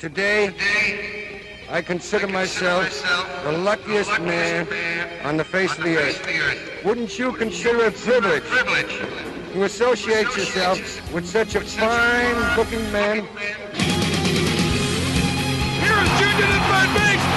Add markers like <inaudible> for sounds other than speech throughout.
Today, I consider, I myself, myself the luckiest, luckiest man, man on the face, on of, the face of, the earth. Wouldn't you Wouldn't consider it privilege, privilege to associate, associate yourself with, with such a fine-looking man? Here is Junior at third base.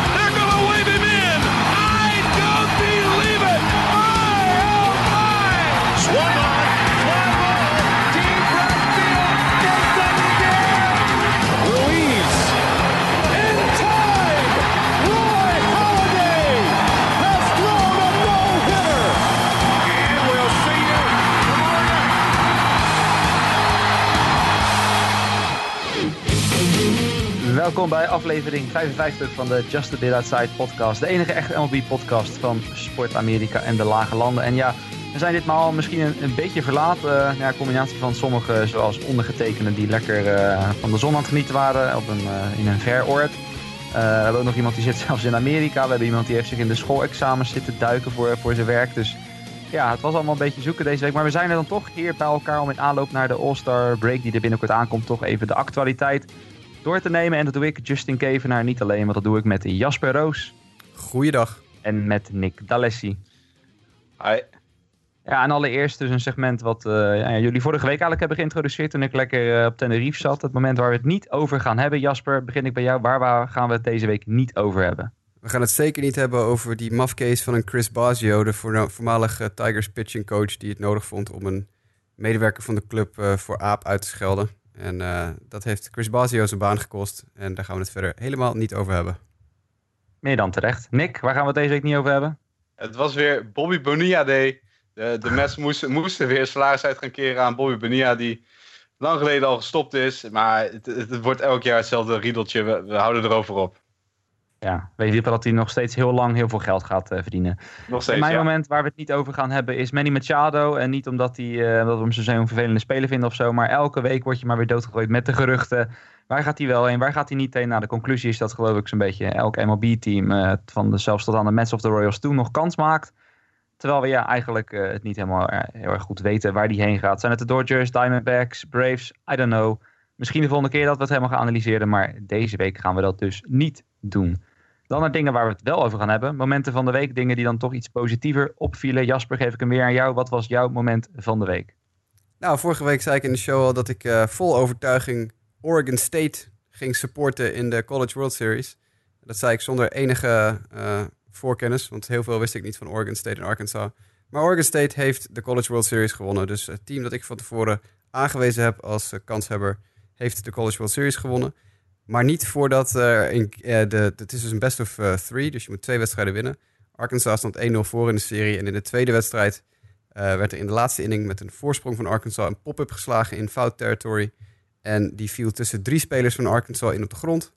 Welkom bij aflevering 55 van de Just a Bit Outside podcast. De enige echte MLB-podcast van Sport Amerika en de Lage Landen. En ja, we zijn ditmaal misschien een, beetje verlaat. Eh, ja, combinatie van sommigen, zoals ondergetekende, die lekker eh, van de zon aan het genieten waren op een, eh, in een ver oord. We hebben ook nog iemand die zit <laughs> zelfs in Amerika. We hebben iemand die heeft zich in de schoolexamens zitten duiken voor, voor zijn werk. Dus ja, het was allemaal een beetje zoeken deze week. Maar we zijn er dan toch hier bij elkaar om in aanloop naar de All-Star break die er binnenkort aankomt, toch even de actualiteit door te nemen. En dat doe ik, Justin Kevenaar, niet alleen, maar dat doe ik met Jasper Roos Goeiedag. en met Nick D'Alessi. Hi. Ja, en allereerst dus een segment wat eh, ja, jullie vorige week eigenlijk hebben geïntroduceerd toen ik lekker eh, op Tenerife zat. Het moment waar we het niet over gaan hebben. Jasper, begin ik bij jou. Waar, waar gaan we het deze week niet over hebben? We gaan het zeker niet hebben over die mafcase van een Chris Basio, de voormalige Tigers pitching coach, die het nodig vond om een medewerker van de club eh, voor aap uit te schelden. En eh, dat heeft Chris Basio zijn baan gekost. En daar gaan we het verder helemaal niet over hebben. Meer dan terecht. Nick, waar gaan we het deze week niet over hebben? Het was weer Bobby Bonilla Day. De, de <laughs> Mets moesten, moesten weer salaris uit gaan keren aan Bobby Bonilla, die lang geleden al gestopt is. Maar het, het, het wordt elk jaar hetzelfde riedeltje. We, we houden erover op. Ja, weet je wel dat hij nog steeds heel lang heel veel geld gaat eh, verdienen. Nog steeds, En mijn ja. moment waar we het niet over gaan hebben is Manny Machado. En niet omdat, hij, omdat we hem zo'n vervelende speler vinden of zo. Maar elke week word je maar weer doodgegooid met de geruchten. Waar gaat hij wel heen? Waar gaat hij niet heen? Nou, de conclusie is dat geloof ik zo'n beetje elk MLB-team... eh, van de, zelfs tot aan de Mets of de Royals toe nog kans maakt. Terwijl we ja, eigenlijk het niet helemaal heel erg goed weten waar die heen gaat. Zijn het de Dodgers, Diamondbacks, Braves? I don't know. Misschien de volgende keer dat we het helemaal gaan analyseren. Maar deze week gaan we dat dus niet doen. Dan naar dingen waar we het wel over gaan hebben. Momenten van de week, dingen die dan toch iets positiever opvielen. Jasper, geef ik hem weer aan jou. Wat was jouw moment van de week? Nou, vorige week zei ik in de show al dat ik eh, vol overtuiging Oregon State ging supporten in de College World Series. Dat zei ik zonder enige eh, voorkennis, want heel veel wist ik niet van Oregon State en Arkansas. Maar Oregon State heeft de College World Series gewonnen. Dus het team dat ik van tevoren aangewezen heb als eh, kanshebber, heeft de College World Series gewonnen. Maar niet voordat er in, eh, de, het is dus een best of eh, three, dus je moet twee wedstrijden winnen. Arkansas stond 1-0 voor in de serie en in de tweede wedstrijd eh, werd er in de laatste inning met een voorsprong van Arkansas een pop-up geslagen in foul territory. En die viel tussen drie spelers van Arkansas in op de grond.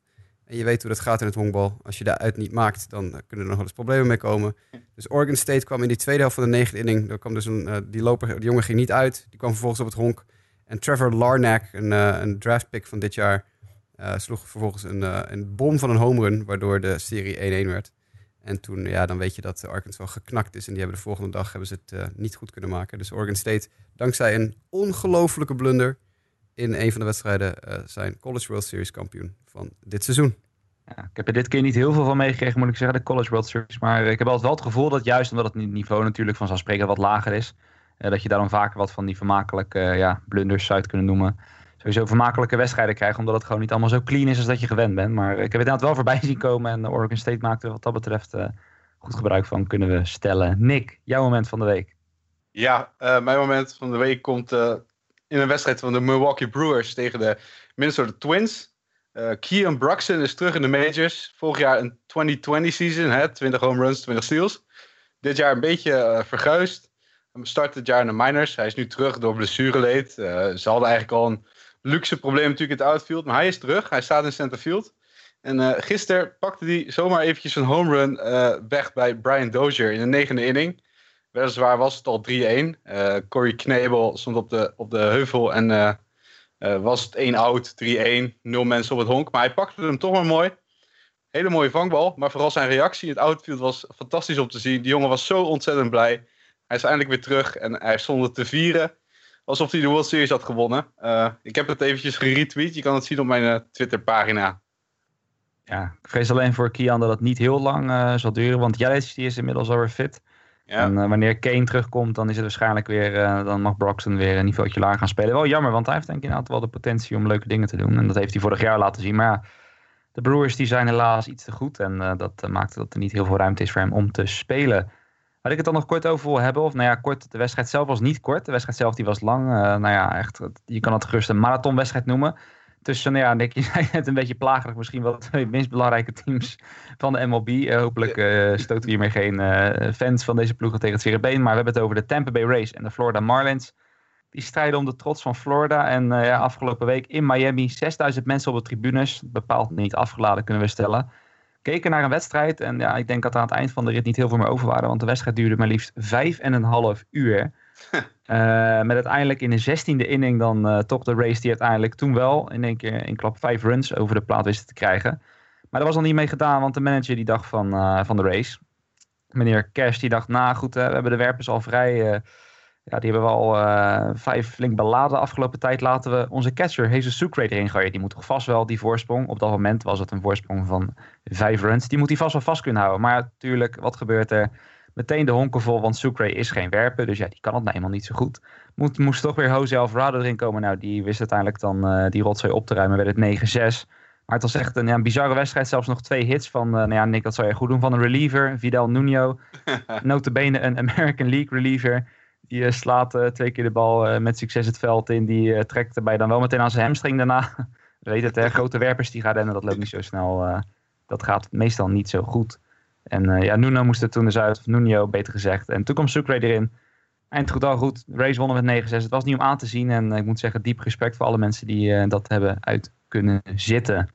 En je weet hoe dat gaat in het honkbal. Als je daaruit niet maakt, dan eh, kunnen er nog wel eens problemen mee komen. Dus Oregon State kwam in die tweede helft van de negende inning. Er kwam dus een, eh, die, loper, die jongen ging niet uit. Die kwam vervolgens op het honk. En Trevor Larnack, een, eh, een draftpick van dit jaar, eh, sloeg vervolgens een, eh, een bom van een home run, waardoor de serie 1-1 werd. En toen, ja, dan weet je dat Arkansas geknakt is. En die hebben de volgende dag hebben ze het eh, niet goed kunnen maken. Dus Oregon State, dankzij een ongelofelijke blunder in een van de wedstrijden, zijn College World Series kampioen van dit seizoen. Ja, ik heb er dit keer niet heel veel van meegekregen, moet ik zeggen, de College World Series. Maar ik heb altijd wel het gevoel dat juist omdat het niveau natuurlijk vanzelfsprekend wat lager is, dat je daarom vaker wat van die vermakelijke ja, blunders zou kunnen noemen. Sowieso vermakelijke wedstrijden krijgen, omdat het gewoon niet allemaal zo clean is als dat je gewend bent. Maar ik heb het inderdaad wel voorbij <laughs> zien komen en Oregon State maakte wat dat betreft eh, goed gebruik van, kunnen we stellen. Nick, jouw moment van de week. Ja, eh, mijn moment van de week komt eh, in een wedstrijd van de Milwaukee Brewers tegen de Minnesota Twins. Kean Bruxton is terug in de majors. Vorig jaar een 2020 season, hè, 20 home runs, 20 steals. Dit jaar een beetje verguisd. Hij startte het jaar in de minors. Hij is nu terug door blessureleed. Eh ze hadden eigenlijk al een luxe probleem natuurlijk in het outfield. Maar hij is terug. Hij staat in centerfield. En eh gisteren pakte hij zomaar eventjes een home run eh, weg bij Brian Dozier in de negende inning. Weliswaar was het al 3-1. Eh Corey Knebel stond op de, op de heuvel en was het 1 out, 3-1, 0 mensen op het honk. Maar hij pakte hem toch maar mooi. Hele mooie vangbal, maar vooral zijn reactie in het outfield was fantastisch om te zien. Die jongen was zo ontzettend blij. Hij is eindelijk weer terug en hij stond het te vieren. Alsof hij de World Series had gewonnen. Eh, ik heb het eventjes geretweet. Je kan het zien op mijn eh, Twitter pagina. Ja, ik vrees alleen voor Kian dat het niet heel lang uh, zal duren. Want Jelic die is inmiddels alweer fit. Ja. En uh, wanneer Kane terugkomt, dan is het waarschijnlijk weer. Dan mag Broxton weer een niveautje lager gaan spelen. Wel jammer, want hij heeft denk ik inderdaad wel de potentie om leuke dingen te doen. En dat heeft hij vorig jaar laten zien. Maar ja, de Brewers die zijn helaas iets te goed. En dat maakt dat er niet heel veel ruimte is voor hem om te spelen. Waar ik het dan nog kort over wil hebben. Of nou ja, kort. De wedstrijd zelf was niet kort. De wedstrijd zelf die was lang. nou ja, echt. Je kan het gerust een marathonwedstrijd noemen tussen, nou ja, Nick, <laughs> je zei het een beetje plagerig, misschien wel de twee minst belangrijke teams van de MLB. Uh, hopelijk uh, stoten we hiermee geen fans van deze ploegen tegen het zere been. Maar we hebben het over de Tampa Bay Rays en de Florida Marlins. Die strijden om de trots van Florida. En ja, afgelopen week in Miami 6000 mensen op de tribunes. Bepaald niet afgeladen, kunnen we stellen. Keken naar een wedstrijd. En ja, ik denk dat er aan het eind van de rit niet heel veel meer over waren. Want de wedstrijd duurde maar liefst vijf en een half uur. Uh, met uiteindelijk in de zestiende inning dan uh, toch de race die uiteindelijk toen wel in één keer in klap vijf runs over de plaat wisten te krijgen. Maar dat was al niet mee gedaan, want de manager die dacht van, uh, van de race, meneer Cash, die dacht, nou goed, we hebben de werpers al vrij, ja, die hebben we al vijf flink beladen de afgelopen tijd. Laten we onze catcher, Jesus Sucre, erin gooien. Die moet toch vast wel die voorsprong, op dat moment was het een voorsprong van vijf runs, die moet hij vast wel vast kunnen houden. Maar natuurlijk, wat gebeurt er? meteen de honken vol, want Sucre is geen werper. Dus ja, die kan het nou eenmaal niet zo goed. Moet, moest toch weer Jose Alvarado erin komen. Nou, die wist uiteindelijk dan uh, die rotzooi op te ruimen. Werd het 9-6. Maar het was echt een, ja, een bizarre wedstrijd. Zelfs nog twee hits van, uh, nou ja, Nick, dat zou je goed doen. Van een reliever, Vidal Nuno. <laughs> Notabene een American League reliever. Die uh, slaat twee keer de bal met succes het veld in. Die trekt erbij dan wel meteen aan zijn hamstring daarna. <laughs> weet het, hè, grote werpers die gaan rennen. Dat loopt niet zo snel. dat gaat meestal niet zo goed. En ja, Nuno moest er toen dus uit, of Nuno beter gezegd. En toen kwam Sucre erin. Eind goed al goed. Race wonnen met 9-6. Het was niet om aan te zien. En ik moet zeggen, diep respect voor alle mensen die uh, dat hebben uit kunnen zitten.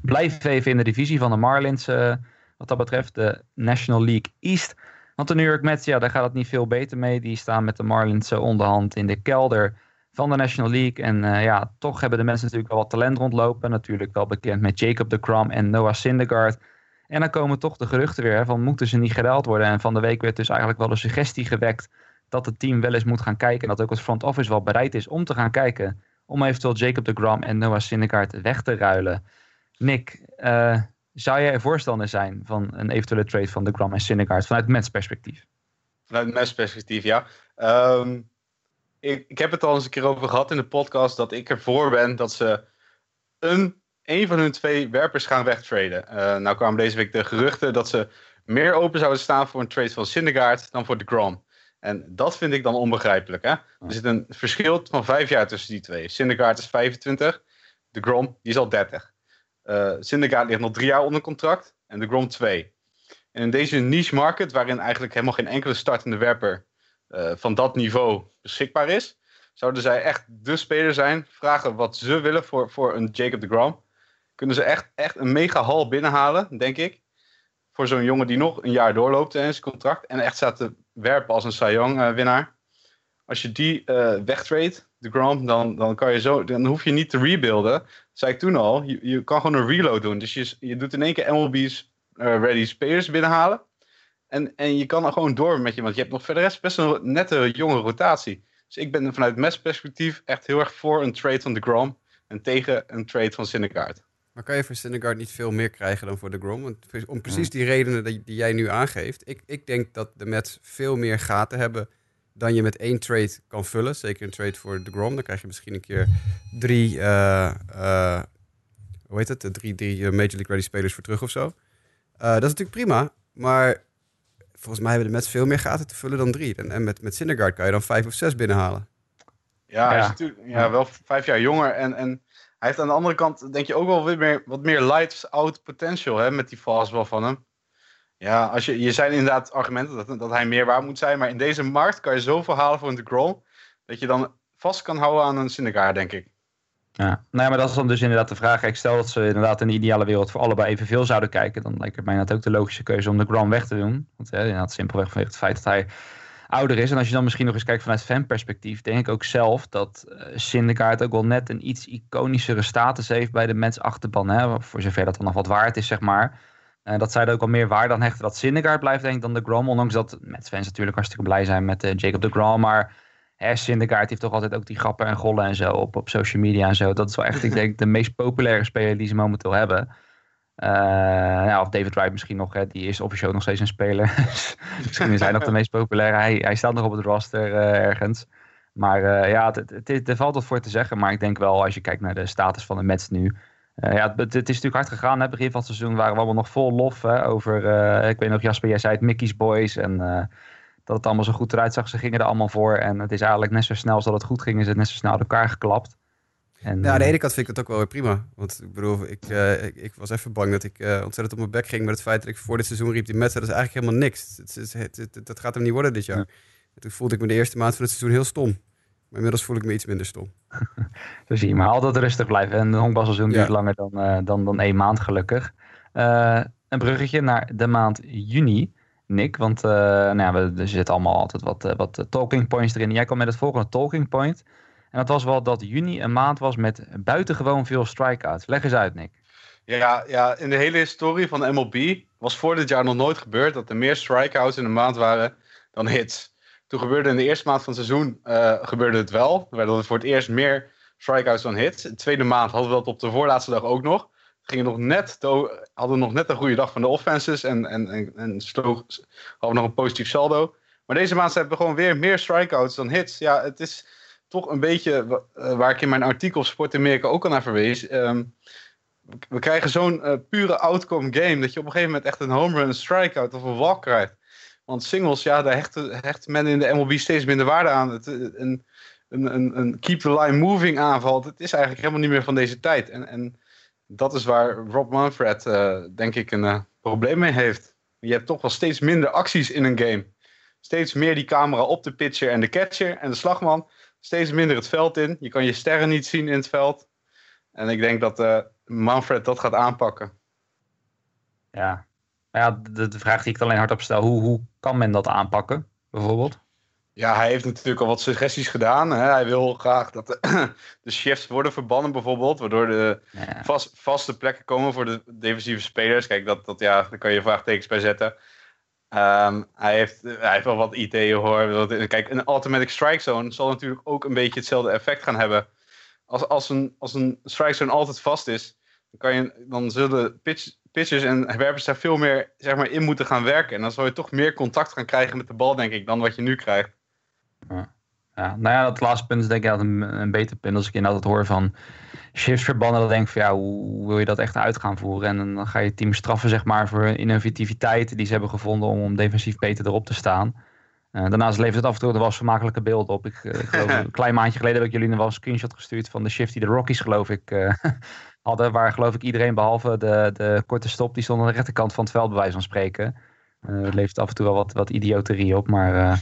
Blijf even in de divisie van de Marlins. wat dat betreft, de National League East. Want de New York Mets, ja, daar gaat het niet veel beter mee. Die staan met de Marlins onderhand in de kelder van de National League. En ja, toch hebben de mensen natuurlijk wel wat talent rondlopen. Natuurlijk wel bekend met Jacob de Kram en Noah Syndergaard. En dan komen toch de geruchten weer van moeten ze niet gedaald worden. En van de week werd dus eigenlijk wel de suggestie gewekt dat het team wel eens moet gaan kijken. En dat ook het front office wel bereid is om te gaan kijken. Om eventueel Jacob de Gram en Noah Syndergaard weg te ruilen. Nick, uh, zou jij voorstander zijn van een eventuele trade van de Gram en Syndergaard vanuit Mets perspectief? Vanuit Mets perspectief, ja. Um, ik, ik heb het al eens een keer over gehad in de podcast dat ik ervoor ben dat ze een een van hun twee werpers gaan wegtraden. Uh, nou kwamen deze week de geruchten dat ze meer open zouden staan voor een trade van Syndergaard dan voor de Grom. En dat vind ik dan onbegrijpelijk. Hè? Er zit een verschil van vijf jaar tussen die twee. Syndergaard is 25, de Grom die is al 30. Uh, Syndergaard ligt nog drie jaar onder contract en de Grom twee. En in deze niche market, waarin eigenlijk helemaal geen enkele startende werper uh, van dat niveau beschikbaar is, zouden zij echt de speler zijn, vragen wat ze willen voor, voor een Jacob de Grom kunnen ze echt, echt een mega hal binnenhalen, denk ik. Voor zo'n jongen die nog een jaar doorloopt in zijn contract. En echt staat te werpen als een Young uh, winnaar. Als je die uh, wegtrade, de Grom, dan, dan, kan je zo, dan hoef je niet te rebuilden. Dat zei ik toen al. Je, je kan gewoon een reload doen. Dus je, je doet in één keer MLB's uh, eh, ready spelers binnenhalen. En, en je kan er gewoon door met je. Want je hebt nog verder rest best een nette jonge rotatie. Dus ik ben vanuit mes perspectief echt heel erg voor een trade van de Grom. En tegen een trade van Syndergaard. Maar kan je voor Syndergaard niet veel meer krijgen dan voor de Grom? Want om precies die redenen die, die jij nu aangeeft. Ik, ik denk dat de Mets veel meer gaten hebben dan je met één trade kan vullen. Zeker een trade voor de Grom. Dan krijg je misschien een keer drie, uh, uh, hoe heet het? Drie, drie Major League Ready spelers voor terug of zo. Uh, dat is natuurlijk prima. Maar volgens mij hebben de Mets veel meer gaten te vullen dan drie. En, en met, met Syndergaard kan je dan vijf of zes binnenhalen. Ja, hij is natuurlijk ja, wel vijf jaar jonger. En, en hij heeft aan de andere kant, denk je, ook wel weer meer, wat meer lights-out potential hè, met die fastball van hem. Ja, als je, je zijn inderdaad argumenten dat, dat hij meer waar moet zijn. Maar in deze markt kan je zoveel halen voor een DeGrom. Dat je dan vast kan houden aan een Syndergaard, denk ik. Ja, nou ja, maar dat is dan dus inderdaad de vraag. Ik stel dat ze inderdaad in de ideale wereld voor allebei evenveel zouden kijken. Dan lijkt het mij net ook de logische keuze om de Grom weg te doen. Want ja, inderdaad simpelweg vanwege het feit dat hij ouder is. En als je dan misschien nog eens kijkt vanuit fanperspectief, denk ik ook zelf dat uh, Syndergaard ook wel net een iets iconischere status heeft bij de mensachterban. Hè? Voor zover dat dan nog wat waard is, zeg maar. Uh, dat zij ook al meer waarde aan hechten dat Syndergaard blijft, denk ik, dan de Grom. Ondanks dat met fans natuurlijk hartstikke blij zijn met uh, Jacob de Grom. Maar hè, heeft toch altijd ook die grappen en gollen en zo op, op social media en zo. Dat is wel echt, ik denk, de meest populaire speler die ze momenteel hebben. Ja, of David Wright misschien nog, hè, die is officieel nog steeds een speler. <laughs> misschien is hij nog de meest populaire. Hij, hij staat nog op het roster ergens. Maar ja, er valt wat voor te zeggen. Maar ik denk wel, als je kijkt naar de status van de Mets nu. Ja, het, het, is natuurlijk hard gegaan. Hè. Begin van het seizoen waren we allemaal nog vol lof hè, over... ik weet nog, Jasper, jij zei het Mickey's Boys. En dat het allemaal zo goed eruit zag. Ze gingen er allemaal voor. En het is eigenlijk net zo snel als dat het goed ging, is het net zo snel uit elkaar geklapt. En, ja, aan de eh, ene kant vind ik dat ook wel weer prima. Want ik bedoel, ik, ik, ik, was even bang dat ik ontzettend op mijn bek ging met het feit dat ik voor dit seizoen riep die Mets, dat is eigenlijk helemaal niks. Het, het, het, dat gaat hem niet worden dit jaar. toen voelde ik me de eerste maand van het seizoen heel stom. Maar inmiddels voel ik me iets minder stom. <laughs> Zo zie je, maar altijd rustig blijven. En de honkbalseizoen duurt langer dan, dan, dan één maand gelukkig. een bruggetje naar de maand juni. Nick, want uh, nou ja, we, er zitten allemaal altijd wat, uh, wat talking points erin. Jij kwam met het volgende talking point. En dat was wel dat juni een maand was met buitengewoon veel strikeouts. Leg eens uit, Nick. Ja, ja, in de hele historie van MLB was voor dit jaar nog nooit gebeurd dat er meer strikeouts in een maand waren dan hits. Toen gebeurde in de eerste maand van het seizoen uh, gebeurde het wel. Er werden voor het eerst meer strikeouts dan hits. De tweede maand hadden we dat op de voorlaatste dag ook nog gingen nog net, hadden nog net een goede dag van de offenses en, en, en, en sloog, hadden nog een positief saldo. Maar deze maand hebben we gewoon weer meer strikeouts dan hits. Ja, het is toch een beetje eh, waar ik in mijn artikel Sport Amerika ook al naar verwees. Ehm, we krijgen zo'n uh, pure outcome game dat je op een gegeven moment echt een home run, een strikeout of een walk krijgt. Want singles, ja, daar hecht, men in de MLB steeds minder waarde aan. Het, een, een, een, keep the line moving aanval, het is eigenlijk helemaal niet meer van deze tijd. En, en dat is waar Rob Manfred, uh, denk ik, een uh, probleem mee heeft. Je hebt toch wel steeds minder acties in een game. Steeds meer die camera op de pitcher en de catcher en de slagman. Steeds minder het veld in. Je kan je sterren niet zien in het veld. En ik denk dat uh, Manfred dat gaat aanpakken. Ja, ja de, de vraag die ik alleen hardop stel, hoe, hoe kan men dat aanpakken, bijvoorbeeld? Ja, hij heeft natuurlijk al wat suggesties gedaan. Hè. Hij wil graag dat de, <clears throat> de shifts worden verbannen bijvoorbeeld. Waardoor de vast, vaste plekken komen voor de defensieve spelers. Kijk, dat, dat, ja, daar kan je vraagtekens bij zetten. Um, hij, heeft, hij heeft wel wat ideeën hoor. Kijk, een automatic strike zone zal natuurlijk ook een beetje hetzelfde effect gaan hebben. Als, als, een, als een strike zone altijd vast is, dan, kan je, dan zullen pitch, pitchers en werpers daar veel meer zeg maar, in moeten gaan werken. En dan zal je toch meer contact gaan krijgen met de bal, denk ik, dan wat je nu krijgt. Ja. Ja, nou ja, dat laatste punt is denk ik altijd een, een beter punt. Als ik inderdaad hoor van shifts verbannen, dan denk ik van ja, hoe wil je dat echt uit gaan voeren? En dan ga je team straffen zeg maar voor innovativiteit die ze hebben gevonden om, om defensief beter erop te staan. Uh, daarnaast levert het af en toe wel eens vermakelijke beelden op. Ik, eh, ik geloof, <laughs> een klein maandje geleden heb ik jullie nog wel een screenshot gestuurd van de shift die de Rockies geloof ik uh, hadden. Waar geloof ik iedereen behalve de, de korte stop, die stond aan de rechterkant van het veld bij wijze van spreken. het levert af en toe wel wat, wat idioterie op, maar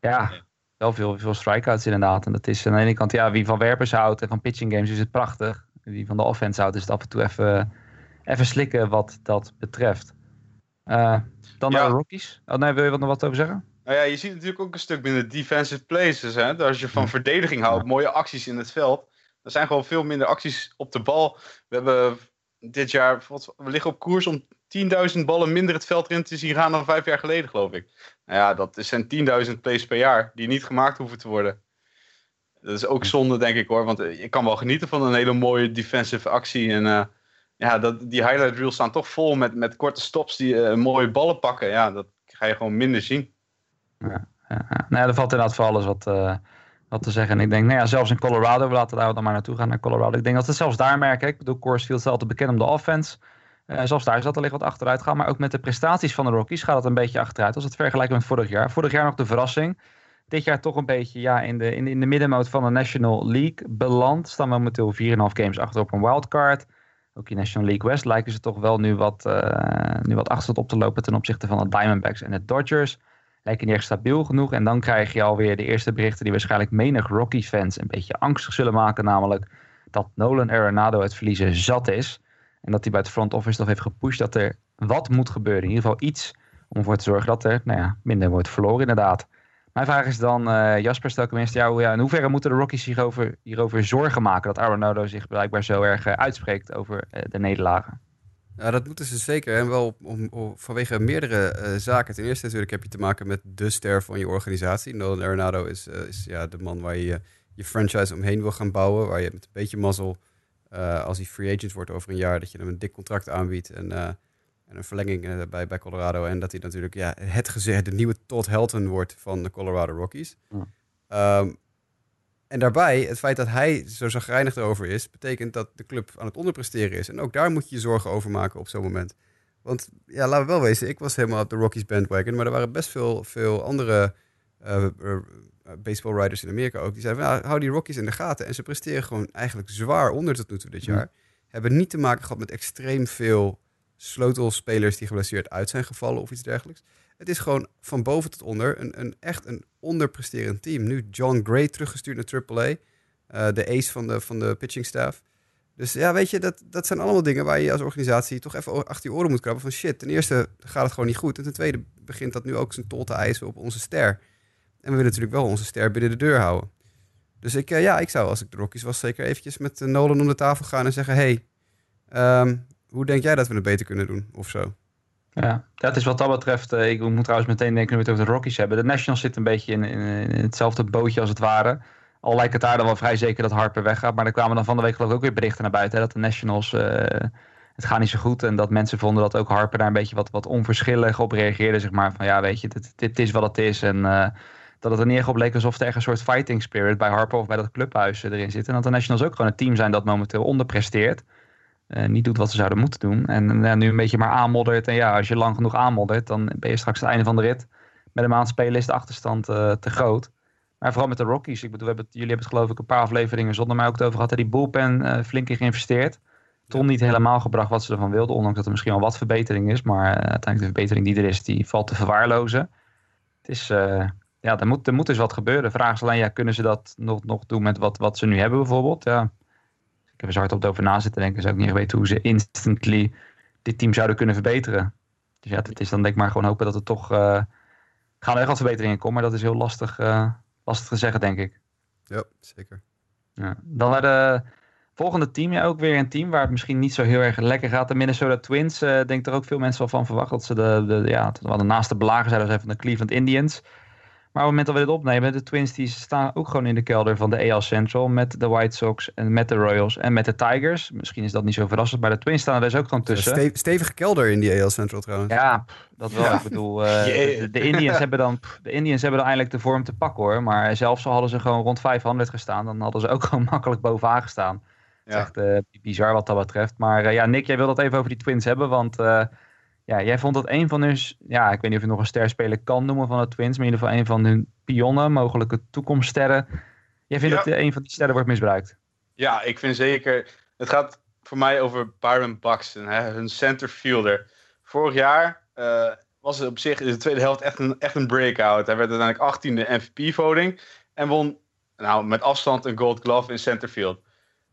ja, wel veel, veel strikeouts inderdaad. En dat is aan de ene kant, ja, wie van werpers houdt en van pitching games is het prachtig. Wie van de offense houdt is het af en toe even, even slikken wat dat betreft. Uh, dan naar de Rockies. Oh nee, wil je wat nog wat over zeggen? Nou ja, je ziet natuurlijk ook een stuk minder defensive places. Hè? Als je van verdediging houdt, mooie acties in het veld. Er zijn gewoon veel minder acties op de bal. We hebben dit jaar, we liggen op koers om 10.000 ballen minder het veld erin te zien gaan dan vijf jaar geleden, geloof ik. Nou ja, dat zijn 10.000 plays per jaar die niet gemaakt hoeven te worden. Dat is ook zonde, denk ik hoor. Want je kan wel genieten van een hele mooie defensive actie. En uh, ja, dat, die highlight reels staan toch vol met, met korte stops die uh, mooie ballen pakken. Ja, dat ga je gewoon minder zien. Ja. Nou, er valt inderdaad voor alles wat, wat te zeggen. En ik denk, nou ja, zelfs in Colorado, we laten daar dan maar naartoe gaan naar Colorado. Ik denk dat ze zelfs daar merken. Ik bedoel, Coors Field is altijd bekend om de offense. Uh, zelfs daar zal er licht wat achteruit gaan. Maar ook met de prestaties van de Rockies gaat het een beetje achteruit. Als het vergelijken met vorig jaar. Vorig jaar nog de verrassing. Dit jaar toch een beetje ja, in, de, in, de, in de middenmoot van de National League beland. Staan momenteel 4,5 games achter op een wildcard. Ook in National League West lijken ze toch wel nu wat, uh, nu wat achterstand op te lopen ten opzichte van de Diamondbacks en de Dodgers. Lijken niet echt stabiel genoeg. En dan krijg je alweer de eerste berichten die waarschijnlijk menig Rockies-fans een beetje angstig zullen maken. Namelijk dat Nolan Arenado het verliezen zat is. En dat hij bij het front office nog heeft gepusht dat er wat moet gebeuren. In ieder geval iets om ervoor te zorgen dat er nou ja, minder wordt verloren inderdaad. Mijn vraag is dan, uh, Jasper, stel ik tenminste jou, ja, in hoeverre moeten de Rockies hierover, hierover zorgen maken dat Arenado zich blijkbaar zo erg uh, uitspreekt over uh, de nederlagen? Ja, dat moeten ze zeker. En wel om, om, vanwege meerdere zaken. Ten eerste natuurlijk heb je te maken met de ster van je organisatie. Nolan Arenado is, is ja, de man waar je je franchise omheen wil gaan bouwen. Waar je met een beetje mazzel eh, als hij free agent wordt over een jaar, dat je hem een dik contract aanbiedt en, eh, en een verlenging eh, bij, bij Colorado. En dat hij natuurlijk ja, het gezegd de nieuwe Todd Helton wordt van de Colorado Rockies. Ja. Ehm, en daarbij, het feit dat hij zo zagrijnig erover is, betekent dat de club aan het onderpresteren is. En ook daar moet je je zorgen over maken op zo'n moment. Want ja, laten we wel wezen, ik was helemaal op de Rockies bandwagon, maar er waren best veel, veel andere uh, baseball riders in Amerika ook. Die zeiden, van, nou, hou die Rockies in de gaten. En ze presteren gewoon eigenlijk zwaar onder tot nu toe dit jaar. Hebben niet te maken gehad met extreem veel sleutelspelers die geblesseerd uit zijn gevallen of iets dergelijks. Het is gewoon van boven tot onder een, een echt een onderpresterend team. Nu John Gray teruggestuurd naar AAA. Uh, de ace van de, van de pitching staff. Dus ja, weet je, dat, dat zijn allemaal dingen waar je als organisatie toch even achter je oren moet krabben. Van shit, ten eerste gaat het gewoon niet goed. En ten tweede begint dat nu ook zijn tol te eisen op onze ster. En we willen natuurlijk wel onze ster binnen de deur houden. Dus ik, uh, ja, ik zou als ik de Rockies was zeker eventjes met Nolan om de tafel gaan en zeggen... hey, um, hoe denk jij dat we het beter kunnen doen of zo? Ja, dat is wat dat betreft. Uh, ik moet trouwens meteen denken nu we het over de Rockies hebben. De Nationals zitten een beetje in, in, hetzelfde bootje als het ware. Al lijkt het daar dan wel vrij zeker dat Harper weggaat. Maar er kwamen dan van de week geloof ik ook weer berichten naar buiten. Hè, dat de Nationals, uh, het gaat niet zo goed. En dat mensen vonden dat ook Harper daar een beetje wat, wat onverschillig op reageerde. Zeg maar van ja weet je, dit, dit is wat het is. En uh, dat het er neer op leek alsof er echt een soort fighting spirit bij Harper of bij dat clubhuis erin zit. En dat de Nationals ook gewoon een team zijn dat momenteel onderpresteert. Uh, niet doet wat ze zouden moeten doen. En uh, nu een beetje maar aanmoddert. En ja, als je lang genoeg aanmoddert, dan ben je straks het einde van de rit. Met een maand spelen is de achterstand uh, te groot. Maar vooral met de Rockies. Ik bedoel, we hebben het, jullie hebben het geloof ik een paar afleveringen zonder mij ook het over gehad. Die bullpen flink in geïnvesteerd. Ton niet helemaal gebracht wat ze ervan wilden. Ondanks dat er misschien wel wat verbetering is. Maar uiteindelijk de verbetering die er is, die valt te verwaarlozen. Het is, ja, er moet, er moet dus wat gebeuren. De vraag is alleen, ja, kunnen ze dat nog, nog doen met wat, wat ze nu hebben bijvoorbeeld? Ja, heb er zo hard op over na zitten denken. Zou ik niet weten hoe ze instantly dit team zouden kunnen verbeteren. Dus ja, het is dan denk ik maar gewoon hopen dat er toch... Uh, gaan er echt wat verbeteringen komen. Maar dat is heel lastig, uh, lastig te zeggen, denk ik. Ja, zeker. Ja. Dan naar de volgende team. Ja, ook weer een team waar het misschien niet zo heel erg lekker gaat. De Minnesota Twins. Uh, denk er ook veel mensen wel van verwacht. Dat ze de, de, ja, de naaste belager zijn van de Cleveland Indians. Maar op het moment dat we dit opnemen, de Twins die staan ook gewoon in de kelder van de AL Central. Met de White Sox en met de Royals en met de Tigers. Misschien is dat niet zo verrassend, maar de Twins staan er dus ook gewoon tussen. Ste stevige kelder in die AL Central trouwens. Ja, dat wel. Ja. Ik bedoel, <laughs> uh, de, de, Indians hebben dan, de Indians hebben dan eindelijk de vorm te pakken hoor. Maar zelfs al hadden ze gewoon rond 500 gestaan, dan hadden ze ook <laughs> gewoon makkelijk bovenaan gestaan. Ja. Dat is echt uh, bizar wat dat betreft. Maar uh, ja, Nick, jij wil dat even over die Twins hebben, want ja, jij vond dat een van hun, ja, ik weet niet of je nog een sterspeler kan noemen van de Twins, maar in ieder geval een van hun pionnen, mogelijke toekomststerren. Jij vindt ja. dat een van die sterren wordt misbruikt? Ja, ik vind zeker. Het gaat voor mij over Byron Buxton, hè, hun centerfielder. Vorig jaar uh, was het op zich in de tweede helft echt een, echt een breakout. Hij werd uiteindelijk 18e MVP-voting en won nou, met afstand een gold glove in centerfield.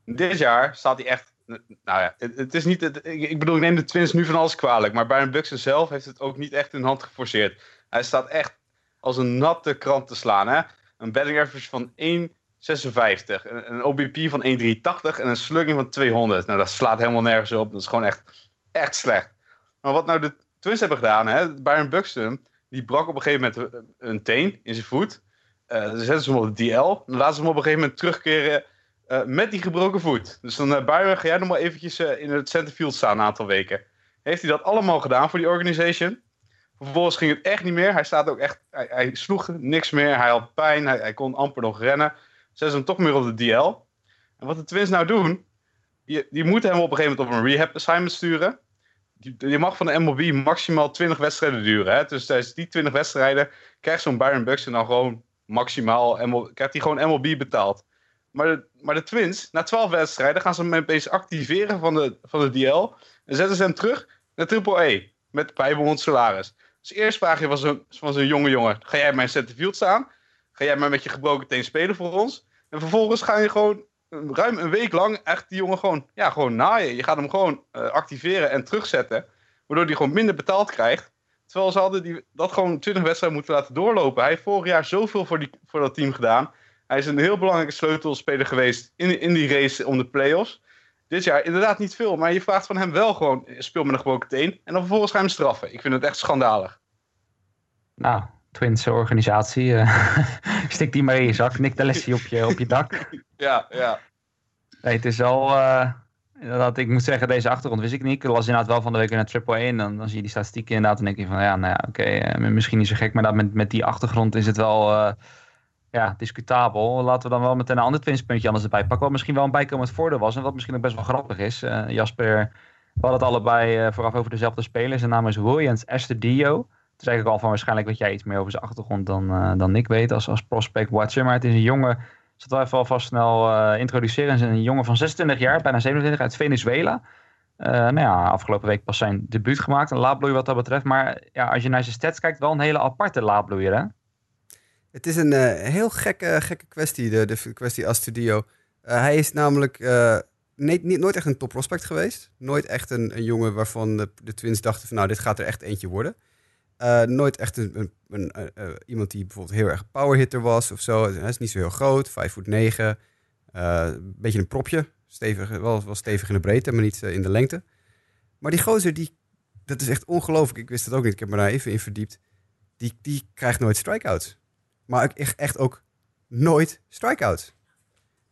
Dit jaar staat hij echt nou ja, het, is niet. Het, ik bedoel, ik neem de Twins nu van alles kwalijk. Maar Byron Buxton zelf heeft het ook niet echt in hand geforceerd. Hij staat echt als een natte krant te slaan. Hè? Een batting average van 1,56. Een, OBP van 1,83 en een slugging van 200. Nou, dat slaat helemaal nergens op. Dat is gewoon echt, echt slecht. Maar wat nou de Twins hebben gedaan, hè? Byron Buxton, die brak op een gegeven moment een teen in zijn voet. Uh, zetten ze hem op de DL. Dan laten ze hem op een gegeven moment terugkeren uh, met die gebroken voet. Dus dan, uh, ga jij nog maar eventjes uh, in het centerfield staan een aantal weken. Heeft hij dat allemaal gedaan voor die organization? Vervolgens ging het echt niet meer. Hij staat ook echt, hij, hij sloeg niks meer. Hij had pijn, hij, kon amper nog rennen. Zetten hem toch meer op de DL. En wat de Twins nou doen, die, die moeten hem op een gegeven moment op een rehab assignment sturen. Die mag van de MLB maximaal 20 wedstrijden duren. Hè? Dus tijdens die 20 wedstrijden krijgt zo'n Byron Buxton dan gewoon maximaal, MLB, krijgt hij gewoon MLB betaald. Maar de, maar de Twins, na 12 wedstrijden, gaan ze hem opeens activeren van de, van de DL. En zetten ze hem terug naar Triple A. Met bijbehorend salaris. Dus eerst vraag je van zo'n, jonge jongen: ga jij mijn centerfield staan? Ga jij maar met je gebroken teen spelen voor ons? En vervolgens ga je gewoon ruim een week lang echt die jongen gewoon, ja, gewoon naaien. Je gaat hem gewoon uh, activeren en terugzetten. Waardoor hij gewoon minder betaald krijgt. Terwijl ze hadden die, dat gewoon 20 wedstrijden moeten laten doorlopen. Hij heeft vorig jaar zoveel voor, die, voor dat team gedaan. Hij is een heel belangrijke sleutelspeler geweest in, in die race om de playoffs. Dit jaar inderdaad niet veel, maar je vraagt van hem wel gewoon: speel met een gebroken teen. En dan vervolgens ga je hem straffen. Ik vind het echt schandalig. Nou, Twins organisatie. Uh, <laughs> stik die maar in je zak. Nik de lesje op je, op je dak. <laughs> ja, ja. Nee, het is al. Uh, Inderdaad, ik moet zeggen, deze achtergrond wist ik niet. Ik las inderdaad wel van de week naar Triple A en dan, dan zie je die statistieken inderdaad en denk je van ja, nou ja, oké, eh, misschien niet zo gek, maar dat met, met die achtergrond is het wel eh, ja, discutabel. Laten we dan wel meteen een ander twinspuntje anders erbij pakken, wat misschien wel een bijkomend voordeel was en wat misschien ook best wel grappig is. Eh, Jasper, we hadden het allebei eh, vooraf over dezelfde speler. Zijn naam is Williams Estudio. Het is eigenlijk al van waarschijnlijk weet jij iets meer over zijn achtergrond dan, eh, dan ik weet als, als prospect watcher, maar het is een jongen ik zal even alvast snel introduceren. Het is een jongen van 26 jaar, bijna 27, uit Venezuela. Nou ja, afgelopen week pas zijn debuut gemaakt. Een laadbloeier wat dat betreft. Maar ja, als je naar zijn stats kijkt, wel een hele aparte laadbloeier, hè? Het is een eh, heel gekke, gekke kwestie, de, de kwestie Astudio. Eh hij is namelijk eh, nee, niet, nooit echt een top prospect geweest. Nooit echt een, jongen waarvan de, Twins dachten van nou, dit gaat er echt eentje worden. Nooit echt een, een, een, iemand die bijvoorbeeld heel erg powerhitter was of zo. Hij is niet zo heel groot, 5 voet 9. een beetje een propje. Stevig, wel, wel stevig in de breedte, maar niet in de lengte. Maar die gozer, die, dat is echt ongelooflijk. Ik wist het ook niet, ik heb me daar even in verdiept. Die, die krijgt nooit strikeouts. Maar ook echt, ook nooit strikeouts.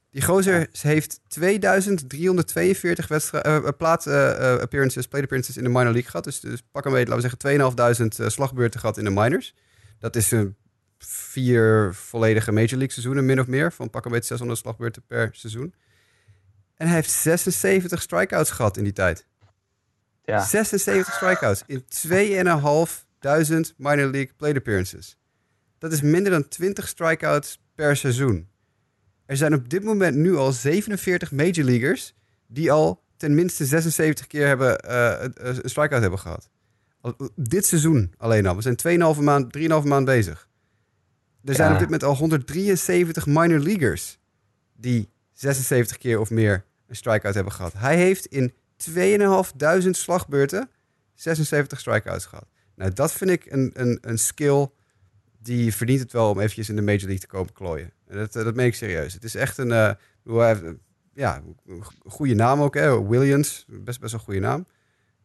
Die gozer heeft 2342 wedstrij- eh, plaat eh, eh, appearances, plate appearances in de minor league gehad. Dus, dus pak een beetje, laten we zeggen, 2500 eh, slagbeurten gehad in de minors. Dat is een vier volledige major league seizoenen, min of meer. Van pak een beetje 600 slagbeurten per seizoen. En hij heeft 76 strikeouts gehad in die tijd. Ja, 76 strikeouts in 2.500 minor league plate appearances. Dat is minder dan 20 strikeouts per seizoen. Er zijn op dit moment nu al 47 major leaguers die al ten minste 76 keer hebben, eh, een- strikeout hebben gehad. Al- Dit seizoen alleen al. We zijn 2,5 maand, 3,5 maand bezig. Er zijn op dit moment al 173 minor leaguers die 76 keer of meer een strikeout hebben gehad. Hij heeft in 2.500 slagbeurten 76 strikeouts gehad. Nou, dat vind ik een, een, een skill die verdient het wel om eventjes in de Major League te komen klooien. En dat, eh, dat meen ik serieus. Het is echt een, ik eh, ja, een goede naam ook, hè? Williams, best, best een goede naam.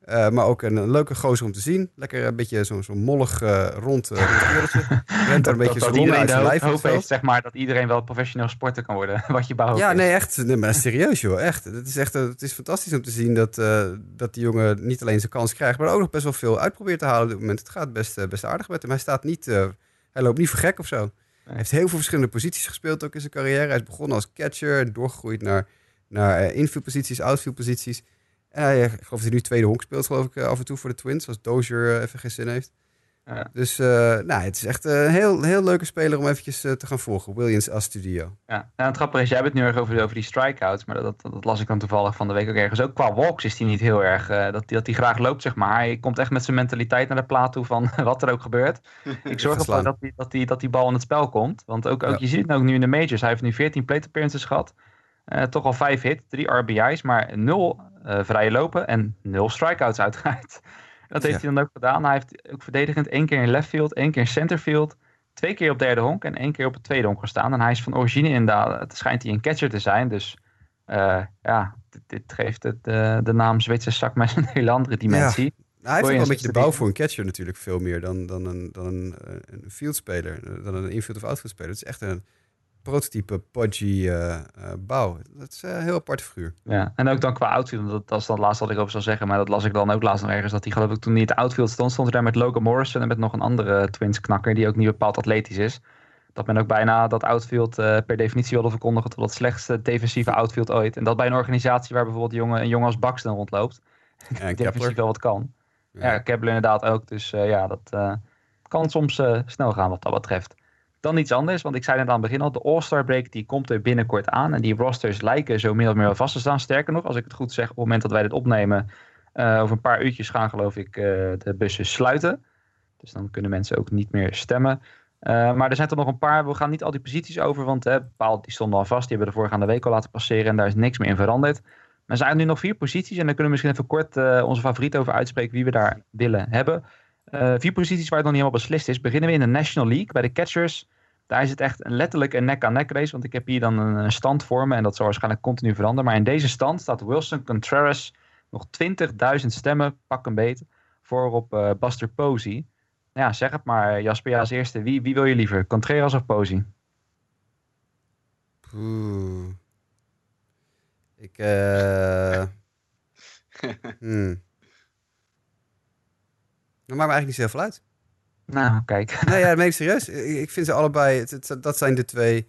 Maar ook een, een leuke gozer om te zien. Lekker een beetje zo'n zo'n mollig rond, uh, rond kereltje. <laughs> Rent er een beetje iedereen uit zijn lijf. hoop heeft, zeg maar, dat iedereen wel professioneel sporter kan worden. <laughs> Wat je bouwt. Ja, nee, echt. Nee, maar serieus, joh. Echt. Het is, echt, het is fantastisch om te zien dat, dat die jongen niet alleen zijn kans krijgt, maar ook nog best wel veel uitprobeert te halen op dit moment. Het gaat best, best aardig met hem. Hij staat niet, hij loopt niet voor gek of zo. Hij heeft heel veel verschillende posities gespeeld ook in zijn carrière. Hij is begonnen als catcher, doorgegroeid naar, naar eh, infieldposities, outfieldposities. En hij, eh, ik geloof dat hij nu tweede honk speelt, geloof ik, eh, af en toe voor de Twins, als Dozier even geen zin heeft. Ja. Dus eh, nou, het is echt eh, een heel, heel leuke speler om eventjes eh, te gaan volgen. Williams als studio. Ja, nou, het grappige is, jij hebt het nu erg over, over die strikeouts, maar dat, dat, dat las ik dan toevallig van de week ook ergens. Ook qua walks is hij niet heel erg, dat, dat hij graag loopt, zeg maar. Hij komt echt met zijn mentaliteit naar de plaat toe van <laughs> wat er ook gebeurt. <laughs> Ik zorg ervoor dat die, dat, die, dat die bal in het spel komt. Want ook, ook Ja. je ziet het ook nu in de majors. Hij heeft nu 14 plate appearances gehad. Eh, toch al 5 hits, 3 RBI's, maar 0 eh, vrije lopen en 0 strikeouts uiteraard. Dat heeft Ja. hij dan ook gedaan. Hij heeft ook verdedigend één keer in left field, één keer in center field, twee keer op derde honk en één keer op het tweede honk gestaan. En hij is van origine inderdaad, het schijnt hij een catcher te zijn. Dus eh, ja, dit, dit geeft het, eh, de naam Zwitser zakmes een hele andere dimensie. Nou, hij heeft ook wel een beetje de bouw voor een catcher natuurlijk veel meer dan, dan een, dan een, eh, een fieldspeler, dan een infield of outfield speler. Het is echt een prototype pudgy eh, eh, bouw. Dat is eh, een heel aparte figuur. Ja, en ook dan qua outfield, dat, dat is dan het laatste wat ik over zou zeggen, maar dat las ik dan ook laatst nog ergens, dat hij geloof ik toen hij het outfield stond, stond hij daar met Logan Morrison en met nog een andere Twins knakker, die ook niet bepaald atletisch is. Dat men ook bijna dat outfield per definitie wilde verkondigen tot het slechtste defensieve outfield ooit. En dat bij een organisatie waar bijvoorbeeld jongen, een jongen als Buxton rondloopt, <laughs> defensief Kepler. wel wat kan. Ja, Ja. Kepler inderdaad ook, dus ja, dat kan soms snel gaan wat dat betreft. Dan iets anders, want ik zei net aan het begin al, de All-Star Break die komt er binnenkort aan. En die rosters lijken zo min of meer wel vast te staan. Sterker nog, als ik het goed zeg, op het moment dat wij dit opnemen, eh, over een paar uurtjes gaan geloof ik eh, de bussen sluiten. Dus dan kunnen mensen ook niet meer stemmen. Eh, maar er zijn toch nog een paar, we gaan niet al die posities over, want eh, bepaald die stonden al vast. Die hebben we de voorgaande week al laten passeren en daar is niks meer in veranderd. Maar er zijn nu nog vier posities en daar kunnen we misschien even kort onze favoriet over uitspreken wie we daar willen hebben. Vier posities waar het nog niet helemaal beslist is. Beginnen we in de National League bij de catchers. Daar is het echt een letterlijk een nek-aan-nek race. Want ik heb hier dan een, een stand voor me. En dat zal waarschijnlijk continu veranderen. Maar in deze stand staat Wilson Contreras nog 20.000 stemmen, pak een beet, voor op eh, Buster Posey. Ja, zeg het maar Jasper, ja, als eerste. Wie, wie wil je liever? Contreras of Posey? Oeh. Ik, eh, <laughs> Hmm. Dat maakt me eigenlijk niet zo heel veel uit. Nou, kijk. <laughs> Nee, ja, meen ik serieus. Ik vind ze allebei, het, het- dat zijn de twee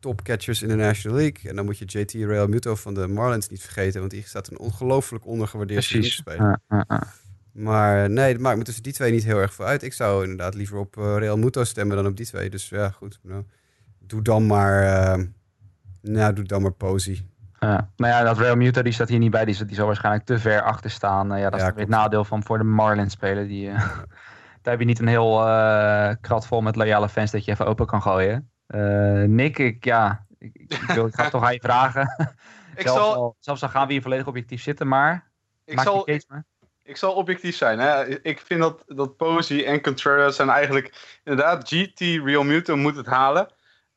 topcatchers in de National League. En dan moet je JT Real Muto van de Marlins niet vergeten, want die staat een ongelooflijk ondergewaardeerd Precies. ja. Maar nee, dat maakt me tussen die twee niet heel erg veel uit. Ik zou inderdaad liever op eh, Real Muto stemmen dan op die twee. Dus ja, goed. Nou, doe dan maar, eh, nou, doe dan maar Posey. Ja. Nou ja, dat Real Muto die staat hier niet bij. Die, zal- die zal waarschijnlijk te ver achter staan. Eh, ja, dat Ja, is weer het nadeel van voor de Marlins spelen. Die, eh, <laughs> daar heb je niet een heel eh, krat vol met loyale fans dat je even open kan gooien. Nick, ik, ja, ik, ik, wil, ik ga <laughs> toch aan je vragen. Ik zelfs, zal, al, zelfs al gaan we hier volledig objectief zitten, maar ik maak zal, je case maar. ik zal objectief zijn. Hè? Ik vind dat, dat Posey en Contreras zijn eigenlijk... Inderdaad, GT Real Muto moet het halen.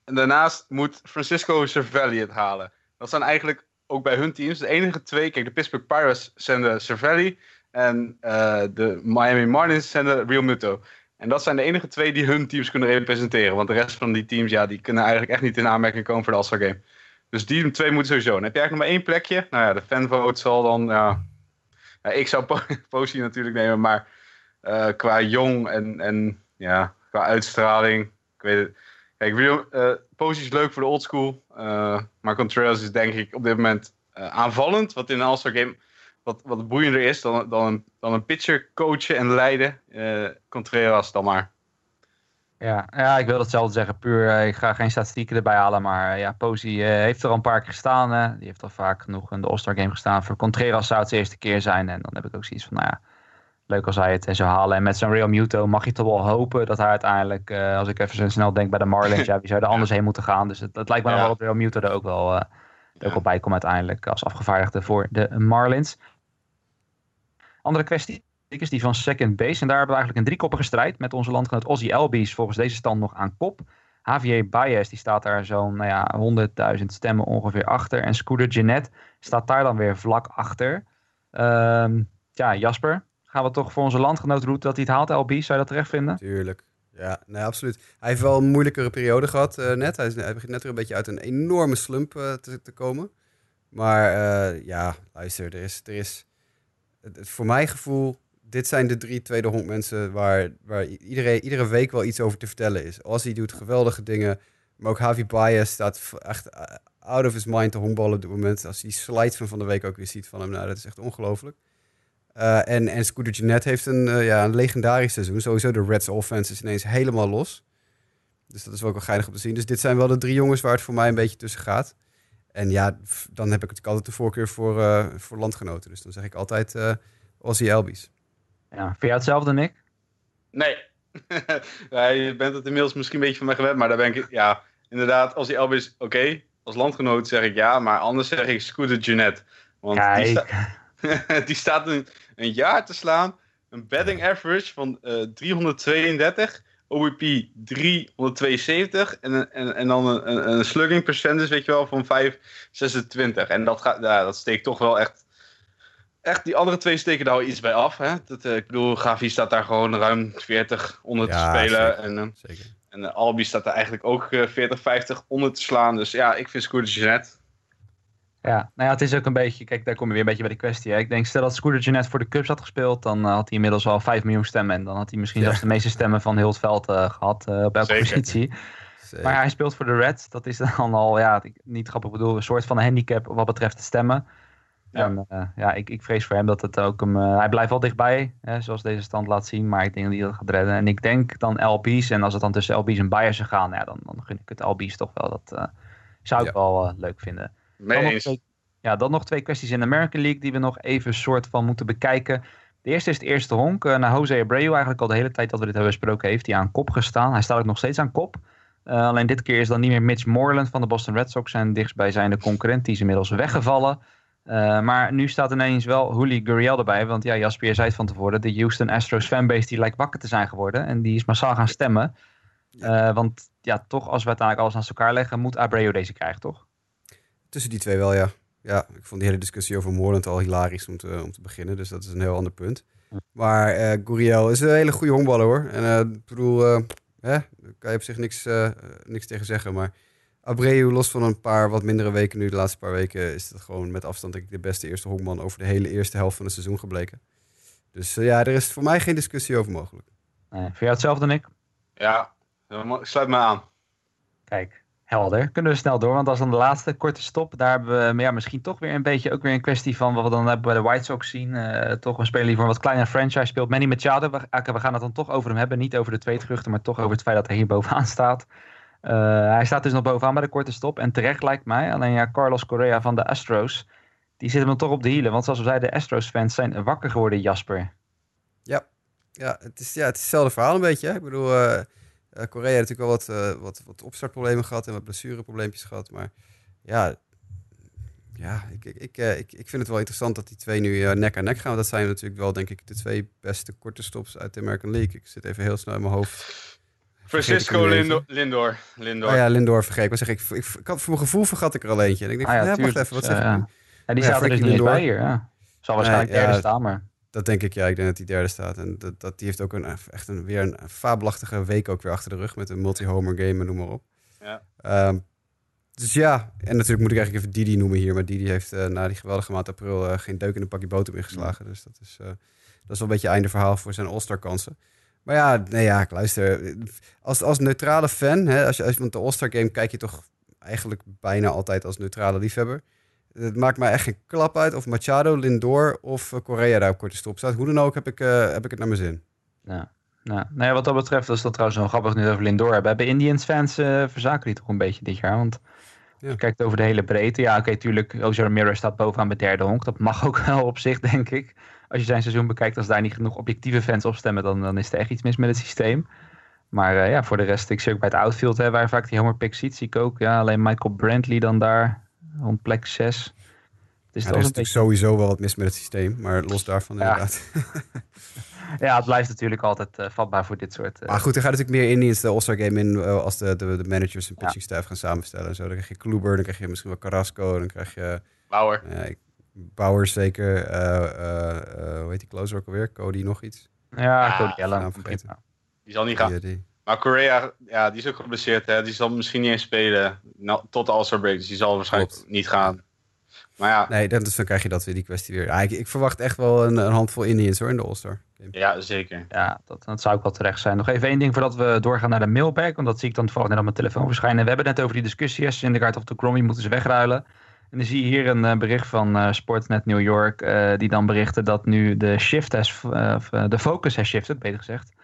En daarnaast moet Francisco Cervelli het halen. Dat zijn eigenlijk ook bij hun teams de enige twee... Kijk, de Pittsburgh Pirates zenden Cervelli. En eh, de Miami Marlins zenden Real Muto. En dat zijn de enige twee die hun teams kunnen representeren. Want de rest van die teams, ja, die kunnen eigenlijk echt niet in aanmerking komen voor de All-Star Game. Dus die twee moeten sowieso. Dan heb je eigenlijk nog maar één plekje. Nou ja, de fanvote zal dan... Ja, ja, ik zou Po- <laughs> Posey natuurlijk nemen, maar eh, qua jong en, en ja, qua uitstraling, ik weet het. Kijk, Real, eh is leuk voor de oldschool, eh maar Contreras is denk ik op dit moment eh, aanvallend, wat in een All-Star Game wat, wat boeiender is dan, dan, een, dan een pitcher coachen en leiden. Contreras dan maar. Ja, ja, ik wil hetzelfde zeggen. Puur, ik ga geen statistieken erbij halen. Maar ja, Posey heeft er al een paar keer gestaan. die heeft al vaak genoeg in de All-Star Game gestaan. Voor Contreras zou het zijn eerste keer zijn. En dan heb ik ook zoiets van, nou ja, leuk als hij het eh, zou halen. En met zo'n Real Muto mag je toch wel hopen dat hij uiteindelijk, eh, als ik even zo snel denk bij de Marlins, <laughs> ja, wie zou er anders heen moeten gaan? Dus het, het lijkt me wel dat Real Muto er ook wel, eh, er ook wel bij komt uiteindelijk als afgevaardigde voor de Marlins. Andere kwestie is die van second base. En daar hebben we eigenlijk een driekoppige strijd met onze landgenoot Ozzy Albies volgens deze stand nog aan kop. Javier Baez die staat daar zo'n nou ja, 100.000 stemmen ongeveer achter. En Scooter Jeanette staat daar dan weer vlak achter. Ehm ja, Jasper, gaan we toch voor onze landgenoot route dat hij het haalt, Albies? Zou je dat terecht vinden? Tuurlijk. Ja, nee, absoluut. Hij heeft wel een moeilijkere periode gehad eh, net. Hij, is, hij begint net weer een beetje uit een enorme slump eh, te, komen. Maar eh, ja, luister, er is, er is voor mijn gevoel, dit zijn de drie tweede honkmensen waar, waar i- iedereen, iedere week wel iets over te vertellen is. Ozzy doet geweldige dingen, maar ook Javi Baez staat echt out of his mind te honkballen op dit moment. Als die slides van van de week ook weer ziet van hem, nou, dat is echt ongelooflijk. Eh, en, en Scooter Jeanette heeft een, eh, ja, een legendarisch seizoen. Sowieso de Reds offense is ineens helemaal los. Dus dat is wel ook wel geinig om te zien. Dus dit zijn wel de drie jongens waar het voor mij een beetje tussen gaat. En ja, dan heb ik natuurlijk altijd de voorkeur voor, eh, voor landgenoten. Dus dan zeg ik altijd eh Ozzy Albies. Ja, vind jij hetzelfde, Nick? Nee. <laughs> ja, je bent het inmiddels misschien een beetje van mij gewend, maar daar ben ik, ja, inderdaad, als die Elvis, oké, als landgenoot zeg ik ja, maar anders zeg ik Scooter Jeanette. Want die, Kijk, sta- <laughs> die staat een, een jaar te slaan, een batting average van eh 332, OBP 372 en, en, en dan een, slugging percentage, weet je wel, van 526. En dat, gaat, ja, dat steekt toch wel echt echt, die andere twee steken daar wel iets bij af. Hè? Dat, eh, ik bedoel, Gavi staat daar gewoon ruim 40 onder Ja, te spelen. zeker. En, eh, Zeker. en eh, Albi staat er eigenlijk ook eh, 40, 50 onder te slaan. Dus ja, ik vind Scooter Jeanette. Ja, nou ja, het is ook een beetje, kijk, daar kom je weer een beetje bij de kwestie. Hè. Ik denk, stel dat Scooter Jeanette voor de Cubs had gespeeld, dan eh, had hij inmiddels al 5 miljoen stemmen. En dan had hij misschien Ja. zelfs de meeste stemmen van heel het veld eh, gehad eh, op elke Zeker. positie. Zeker. Maar hij speelt voor de Reds. Dat is dan al, ja, ik- niet grappig bedoel, een soort van handicap wat betreft het stemmen. Ja. En ja, ik, ik vrees voor hem dat het ook hem... hij blijft wel dichtbij, hè, zoals deze stand laat zien. Maar ik denk dat hij dat gaat redden. En ik denk dan LB's. En als het dan tussen LB's en Bayers zou gaan, ja, dan, dan gun ik het LB's toch wel. Dat zou ik Ja. wel leuk vinden. Dan nog, twee, ja, dan nog twee kwesties in de American League die we nog even soort van moeten bekijken. De eerste is het eerste honk. Uh, naar Jose Abreu eigenlijk al de hele tijd dat we dit hebben besproken heeft hij aan kop gestaan. Hij staat ook nog steeds aan kop. Uh, alleen dit keer is dan niet meer Mitch Moreland van de Boston Red Sox zijn dichtstbijzijnde concurrent. Die is inmiddels weggevallen. Uh, maar nu staat ineens wel Juli Gurriel erbij. Want ja, Jasper, je zei het van tevoren. De Houston Astros fanbase die lijkt wakker te zijn geworden. En die is massaal gaan stemmen. Uh, want ja, toch als we uiteindelijk alles naast elkaar leggen, moet Abreu deze krijgen, toch? Tussen die twee wel, ja. Ja, ik vond die hele discussie over Moreland al hilarisch om te, om te beginnen. Dus dat is een heel ander punt. Maar uh, Gurriel is een hele goede honkballer hoor. En uh, ik bedoel, uh, hè, daar kan je op zich niks, uh, niks tegen zeggen. Maar Abreu, los van een paar wat mindere weken nu, de laatste paar weken, is het gewoon met afstand denk ik de beste eerste honkman over de hele eerste helft van het seizoen gebleken. Dus eh, ja, er is voor mij geen discussie over mogelijk. Nee, vind jij hetzelfde, Nick? Ja, ik sluit me aan. Kijk, helder. Kunnen we snel door, want dat is dan de laatste korte stop. Daar hebben we ja, misschien toch weer een beetje ook weer een kwestie van wat we dan hebben bij de White Sox zien. Uh, toch een speler die voor een wat kleinere franchise speelt. Manny Machado, we, we gaan het dan toch over hem hebben. Niet over de twee geruchten, maar toch over het feit dat hij hier bovenaan staat. Uh, hij staat dus nog bovenaan bij de korte stop. En terecht lijkt mij. Alleen ja, Carlos Correa van de Astros. Die zit hem dan toch op de hielen. Want zoals we zeiden, de Astros-fans zijn wakker geworden, Jasper. Ja, ja, het, is, ja het is hetzelfde verhaal een beetje. Ik bedoel, Correa heeft natuurlijk wel wat, uh, wat, wat opstartproblemen gehad en wat blessureprobleempjes gehad. Maar ja, ja ik, ik, ik, ik, ik vind het wel interessant dat die twee nu nek aan nek gaan. Want dat zijn natuurlijk wel, denk ik, de twee beste korte stops uit de American League. Ik zit even heel snel in mijn hoofd. Francisco Lindor. Lindor. Lindor. Oh ja, Lindor vergeet. Maar zeg ik, ik, ik had voor mijn gevoel vergat ik er al eentje. En ik denk, ah, ja, ja, wacht even, wat zeg ik? Ja, die staat er dus niet bij hier. Ja. Zal waarschijnlijk Nee, derde ja. staan, maar... Dat denk ik, ja. Ik denk dat die derde staat. En dat, dat, die heeft ook een, echt een, weer een fabelachtige week ook weer achter de rug. Met een multi-homer game en noem maar op. Ja. Ehm, dus ja, en natuurlijk moet ik eigenlijk even Didi noemen hier. Maar Didi heeft eh, na die geweldige maand april eh, geen deuk in een pakje boter meer geslagen. Dus dat is, eh, dat is wel een beetje einde verhaal voor zijn All-Star kansen. Maar ja, nee, ja, ik luister. Als, als neutrale fan, hè, als je, als je, want de All-Star game kijk je toch eigenlijk bijna altijd als neutrale liefhebber. Het maakt mij echt geen klap uit of Machado, Lindor of uh, Correa daar op korte stop staat. Hoe dan ook heb ik, uh, heb ik het naar mijn zin. Ja. Nou, nou ja, wat dat betreft, is dat trouwens wel grappig nu over Lindor hebben. Hebben Indians fans uh, verzaken die toch een beetje dit jaar? Want ja. je kijkt over de hele breedte. Ja, oké, okay, tuurlijk, Ozzy Ramirez staat bovenaan bij derde honk. Dat mag <laughs> ook wel op zich, denk ik. Als je zijn seizoen bekijkt, als daar niet genoeg objectieve fans op stemmen, dan, dan is er echt iets mis met het systeem. Maar uh, ja, voor de rest, ik zie ook bij het outfield, hè, waar je vaak die homer pick ziet, zie ik ook. Ja, alleen Michael Brantley dan daar, rond plek 6. Dus ja, er is natuurlijk beetje... sowieso wel wat mis met het systeem, maar los daarvan ja. inderdaad. <laughs> <laughs> ja, het blijft natuurlijk altijd uh, vatbaar voor dit soort... Uh... Maar goed, er gaat natuurlijk meer Indians de All-Star Game in uh, als de, de, de managers en pitching staff gaan samenstellen en zo. Dan krijg je Kluber, dan krijg je misschien wel Carrasco, dan krijg je... Bauer. Bauer zeker. hoe heet die closer ook alweer? Cody nog iets? Ja, Cody Allen. Die zal niet gaan. Die, die. Maar Correa, ja, die is ook geblesseerd. Hè? Die zal misschien niet eens spelen nou, tot de All-Star break. Dus die zal waarschijnlijk Klopt. niet gaan. Maar ja. Nee, dan, dus dan krijg je dat weer, die kwestie weer. Ja, ik, ik, verwacht echt wel een, een handvol Indians hoor, in de All-Star. Ja, zeker. Ja, dat, dat zou ook wel terecht zijn. Nog even één ding voordat we doorgaan naar de mailbag. Want dat zie ik dan toevallig net op mijn telefoon verschijnen. We hebben het net over die discussie. Syndergaard of de Cromie moeten ze wegruilen. En dan zie je hier een uh, bericht van uh, Sportsnet New York. Uh, die dan berichten dat nu de shift has, de focus has shifted, beter gezegd.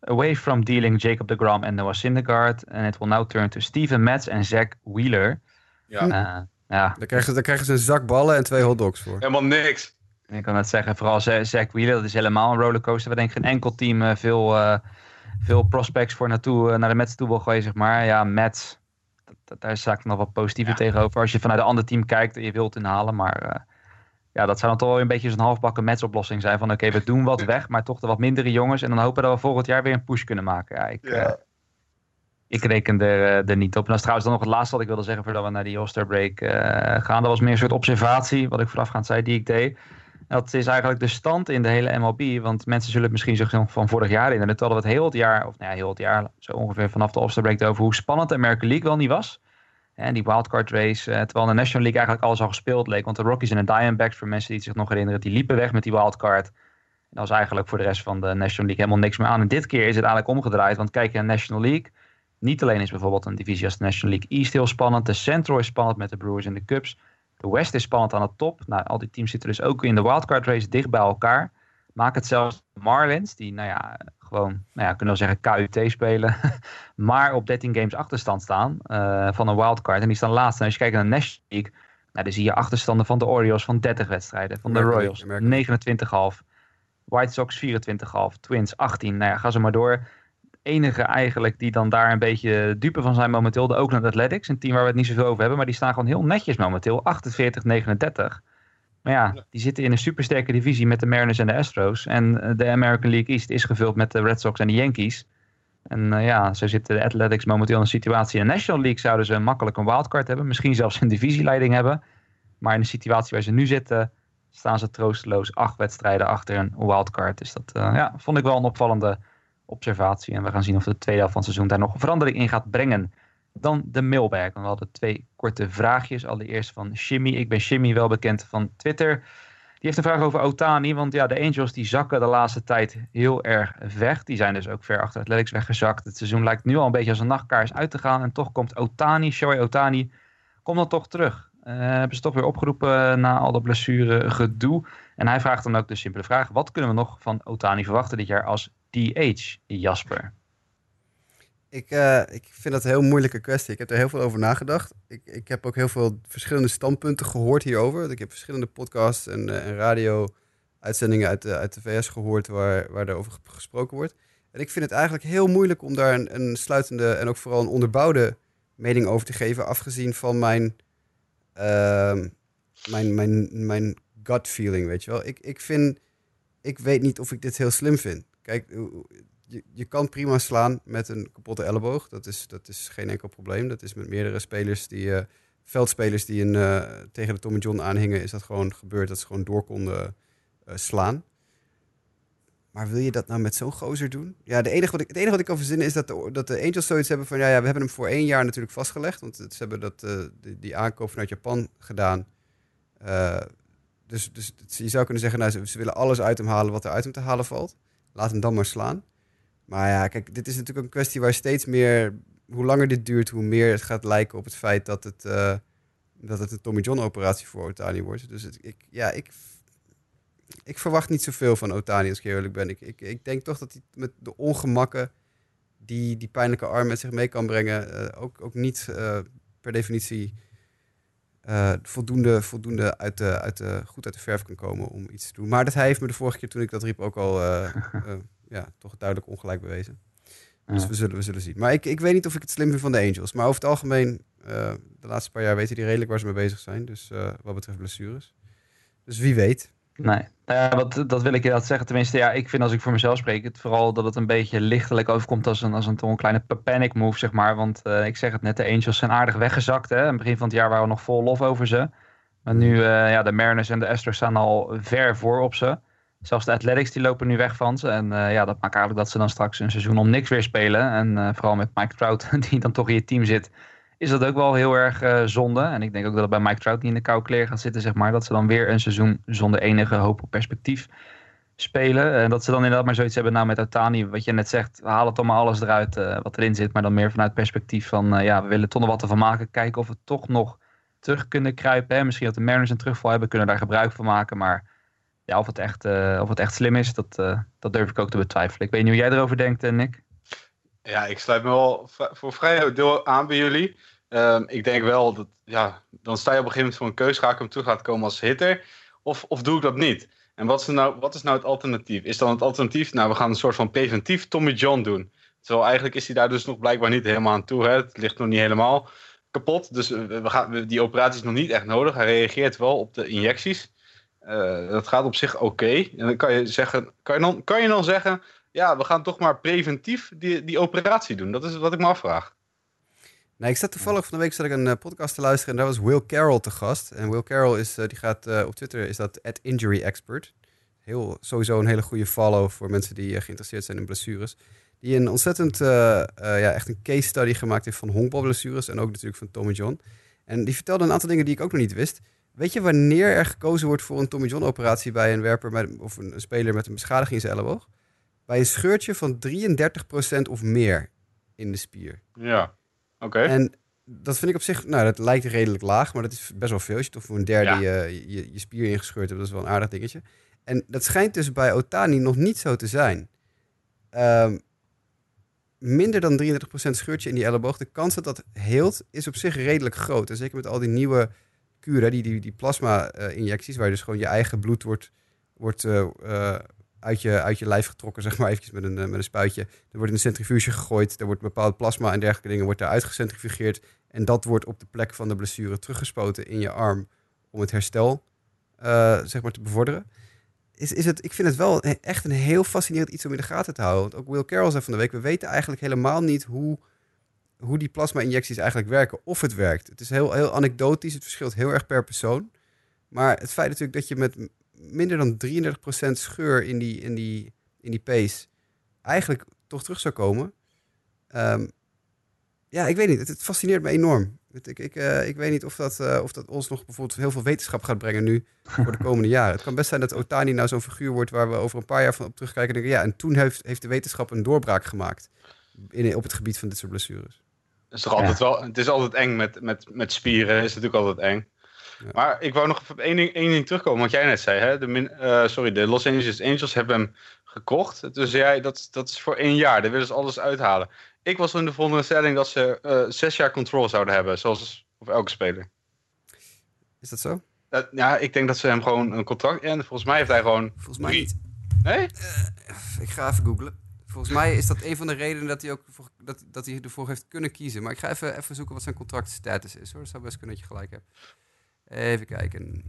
Away from dealing Jacob de Gram en Noah Syndergaard. And it will now turn to Steven Metz en Zach Wheeler. Ja. ja. Daar, krijgen, daar krijgen ze een zak ballen en twee hotdogs voor. Helemaal niks. Ik kan het zeggen, vooral Zach Wheeler, dat is helemaal een rollercoaster. We denken geen enkel team uh, veel, uh, veel prospects voor naartoe, uh, naar de Mets toe wil gooien, zeg maar. Ja, Mets, dat, dat, daar sta ik nog wat positiever ja. tegenover. Als je vanuit een ander team kijkt en je wilt inhalen, maar ja, dat zou dan toch wel een beetje zo'n halfbakken Mets-oplossing zijn. Van oké, okay, we doen wat weg, maar toch de wat mindere jongens. En dan hopen dat we volgend jaar weer een push kunnen maken. Ja, ik, ja. ik reken er, er, niet op. En dat is trouwens dan nog het laatste wat ik wilde zeggen voordat we naar die All-Star break gaan. Dat was meer een soort observatie, wat ik voorafgaand zei, die ik deed. Dat is eigenlijk de stand in de hele MLB. Want mensen zullen het misschien zich nog van vorig jaar herinneren. Terwijl we het heel het jaar, of nou ja, heel het jaar, zo ongeveer vanaf de All-Star break over hoe spannend de American League wel niet was. En die wildcard race, uh, terwijl de National League eigenlijk alles al gespeeld leek. Want de Rockies en de Diamondbacks, voor mensen die zich nog herinneren, die liepen weg met die wildcard. En dat was eigenlijk voor de rest van de National League helemaal niks meer aan. En dit keer is het eigenlijk omgedraaid. Want kijk je naar de National League. Niet alleen is bijvoorbeeld een divisie als de National League East heel spannend. De Central is spannend met de Brewers en de Cubs. De West is spannend aan de top. Nou, al die teams zitten dus ook in de wildcard race dicht bij elkaar. Maak het zelfs Marlins, die nou ja, gewoon, nou ja, kunnen we zeggen KUT spelen. <laughs> maar op 13 games achterstand staan uh, van een wildcard. En die staan laatste. En als je kijkt naar de National League, nou, dan zie je achterstanden van de Orioles van 30 wedstrijden. Van de Royals 29,5. White Sox 24,5. Twins 18. Nou ja, ga zo maar door. Enige eigenlijk die dan daar een beetje dupe van zijn momenteel, de Oakland Athletics. Een team waar we het niet zoveel over hebben, maar die staan gewoon heel netjes momenteel. 48-39. Maar ja, die zitten in een supersterke divisie met de Mariners en de Astros. En de American League East is gevuld met de Red Sox en de Yankees. En uh, ja, zo zitten de Athletics momenteel in een situatie. In de National League zouden ze makkelijk een wildcard hebben. Misschien zelfs een divisieleiding hebben. Maar in de situatie waar ze nu zitten, staan ze troosteloos acht wedstrijden achter een wildcard. Dus dat uh, ja, vond ik wel een opvallende observatie. En we gaan zien of de tweede helft van het seizoen daar nog een verandering in gaat brengen. Dan de mailbag. We hadden twee korte vraagjes. Allereerst van Shimmy. Ik ben Shimmy, wel bekend van Twitter. Die heeft een vraag over Otani. Want ja, de Angels die zakken de laatste tijd heel erg weg. Die zijn dus ook ver achter Athletics weggezakt. Het seizoen lijkt nu al een beetje als een nachtkaars uit te gaan. En toch komt Otani, Shohei Otani, komt dan toch terug. Uh, hebben ze toch weer opgeroepen na al dat blessure gedoe. En hij vraagt dan ook de simpele vraag. Wat kunnen we nog van Otani verwachten dit jaar als DH, Jasper? Ik, uh, ik vind dat een heel moeilijke kwestie. Ik heb er heel veel over nagedacht. Ik, ik heb ook heel veel verschillende standpunten gehoord hierover. Ik heb verschillende podcasts en, uh, en radio-uitzendingen uit, de, uit de VS gehoord waar, waar daarover gesproken wordt. En ik vind het eigenlijk heel moeilijk om daar een, een sluitende en ook vooral een onderbouwde mening over te geven, afgezien van mijn, uh, mijn, mijn, mijn gut feeling, weet je wel. Ik, ik vind, ik weet niet of ik dit heel slim vind. Kijk, je, je kan prima slaan met een kapotte elleboog. Dat is, dat is geen enkel probleem. Dat is met meerdere spelers die, uh, veldspelers die een, uh, tegen de Tommy John aanhingen, is dat gewoon gebeurd dat ze gewoon door konden uh, slaan. Maar wil je dat nou met zo'n gozer doen? Ja, de enige wat ik, het enige wat ik kan verzinnen is dat de, dat de Angels zoiets hebben van... Ja, ja, we hebben hem voor één jaar natuurlijk vastgelegd. Want ze hebben dat, die, die aankoop vanuit Japan gedaan. dus, dus je zou kunnen zeggen, nou, ze, ze willen alles uit hem halen wat er uit hem te halen valt. Laat hem dan maar slaan. Maar ja, kijk, dit is natuurlijk een kwestie waar steeds meer, hoe langer dit duurt, hoe meer het gaat lijken op het feit dat het, uh, dat het een Tommy John operatie voor Otani wordt. Dus het, ik, ja, ik, ik verwacht niet zoveel van Otani als ik eerlijk ben. Ik, ik, ik denk toch dat hij met de ongemakken die die pijnlijke arm met zich mee kan brengen, uh, ook, ook niet uh, per definitie voldoende, voldoende uit de, uit de, goed uit de verf kan komen om iets te doen. Maar dat hij heeft me de vorige keer toen ik dat riep ook al <laughs> ja, toch duidelijk ongelijk bewezen. Dus we, zullen, we zullen zien. Maar ik, ik weet niet of ik het slim vind van de Angels. Maar over het algemeen, uh, de laatste paar jaar weten die redelijk waar ze mee bezig zijn. Dus uh, wat betreft blessures. Dus wie weet. Nee, uh, wat, dat wil ik je dat zeggen. Tenminste, ja, ik vind als ik voor mezelf spreek, het vooral dat het een beetje lichtelijk overkomt als een, als een, toch een kleine panic move, zeg maar. Want ik zeg het net, de Angels zijn aardig weggezakt. Hè? In het begin van het jaar waren we nog vol lof over ze. Maar nu, ja, de Mariners en de Astros staan al ver voor op ze. Zelfs de Athletics die lopen nu weg van ze. En uh, ja, dat maakt eigenlijk dat ze dan straks een seizoen om niks weer spelen. En uh, vooral met Mike Trout, <laughs> die dan toch in je team zit, is dat ook wel heel erg uh, zonde. En ik denk ook dat het bij Mike Trout niet in de koude kleren gaat zitten, zeg maar. Dat ze dan weer een seizoen zonder enige hoop op perspectief spelen. En dat ze dan inderdaad maar zoiets hebben nou met Otani, wat je net zegt, we halen toch maar alles eruit wat erin zit. Maar dan meer vanuit perspectief van, ja, we willen toch nog wat ervan maken. Kijken of we toch nog terug kunnen kruipen. Hè? Misschien dat de Mariners een terugval hebben, kunnen daar gebruik van maken. Maar ja, of, het echt, uh, of het echt slim is, dat, uh, dat durf ik ook te betwijfelen. Ik weet niet hoe jij erover denkt, eh, Nick. Ja, ik sluit me wel voor vrij deel aan bij jullie. Um, ik denk wel dat, ja, dan sta je op een gegeven moment voor een keuze. Ga ik hem terug laten komen als hitter? Of, of doe ik dat niet? En wat is, nou, wat is nou het alternatief? Is dan het alternatief, nou, we gaan een soort van preventief Tommy John doen. Terwijl eigenlijk is hij daar dus nog blijkbaar niet helemaal aan toe. Hè? Het ligt nog niet helemaal kapot. Dus we gaan, die operatie is nog niet echt nodig. Hij reageert wel op de injecties. Uh, dat gaat op zich oké. En dan kan je, zeggen, kan, je dan, kan je dan zeggen, ja, we gaan toch maar preventief die, die operatie doen. Dat is wat ik me afvraag. Nou, ik zat toevallig van de week zat ik een uh, podcast te luisteren en daar was Will Carroll te gast. En Will Carroll is, uh, die gaat op Twitter, is dat at injury expert. Heel, sowieso een hele goede follow voor mensen die geïnteresseerd zijn in blessures. Die een ontzettend, ja, echt een case study gemaakt heeft van honkbalblessures en ook natuurlijk van Tommy John. En die vertelde een aantal dingen die ik ook nog niet wist. Weet je wanneer er gekozen wordt voor een Tommy John operatie bij een werper met, of een, een, speler met een beschadiging in zijn elleboog? Bij een scheurtje van 33% of meer in de spier. Ja, oké. Okay. En dat vind ik op zich, nou dat lijkt redelijk laag, maar dat is best wel veel. Als je toch voor een derde ja. je, je, je, spier ingescheurd hebt, dat is wel een aardig dingetje. En dat schijnt dus bij Otani nog niet zo te zijn. Um, minder dan 33% scheurtje in die elleboog. De kans dat dat heelt is op zich redelijk groot. En zeker met al die nieuwe die, die, die plasma-injecties, waar dus gewoon je eigen bloed wordt, wordt uh, uh, uit, je, uit je lijf getrokken, <laughs> zeg maar eventjes met een, met een spuitje. Er wordt in een centrifuge gegooid, er wordt bepaald plasma en dergelijke dingen wordt eruit gecentrifugeerd. En dat wordt op de plek van de blessure teruggespoten in je arm om het herstel zeg maar te bevorderen. Is, is het, ik vind het wel echt een heel fascinerend iets om in de gaten te houden. Want ook Will Carroll zei van de week, we weten eigenlijk helemaal niet hoe hoe die plasma-injecties eigenlijk werken. Of het werkt. Het is heel, heel anekdotisch. Het verschilt heel erg per persoon. Maar het feit natuurlijk dat je met minder dan 33% scheur in die, in, die, in die pace eigenlijk toch terug zou komen. Um, ja, ik weet niet. Het, fascineert me enorm. Ik, ik, eh, ik weet niet of dat, eh, of dat ons nog bijvoorbeeld heel veel wetenschap gaat brengen nu voor de komende jaren. Het kan best zijn dat Otani nou zo'n figuur wordt waar we over een paar jaar van op terugkijken en denken, ja, en toen heeft, heeft de wetenschap een doorbraak gemaakt in, op het gebied van dit soort blessures. Het is, toch altijd wel, het is altijd eng met, met, met spieren. is natuurlijk altijd eng. Maar ik wou nog even op één ding, één ding terugkomen. Wat jij net zei. Hè? De, min, eh, sorry, de Los Angeles Angels hebben hem gekocht. Dus jij, dat, dat is voor één jaar. Daar willen ze alles uithalen. Ik was in de volgende stelling dat ze eh, zes jaar control zouden hebben. Zoals voor elke speler. Is dat zo? Dat- ja, ik denk dat ze hem gewoon een contract... En volgens mij heeft hij gewoon... Volgens mij niet. Nee? Ik ga even googlen. Volgens mij is dat een van de redenen dat hij ook voor, dat, dat hij ervoor heeft kunnen kiezen. Maar ik ga even, even zoeken wat zijn contractstatus is. Hoor. Dat zou best kunnen dat je gelijk hebt. Even kijken.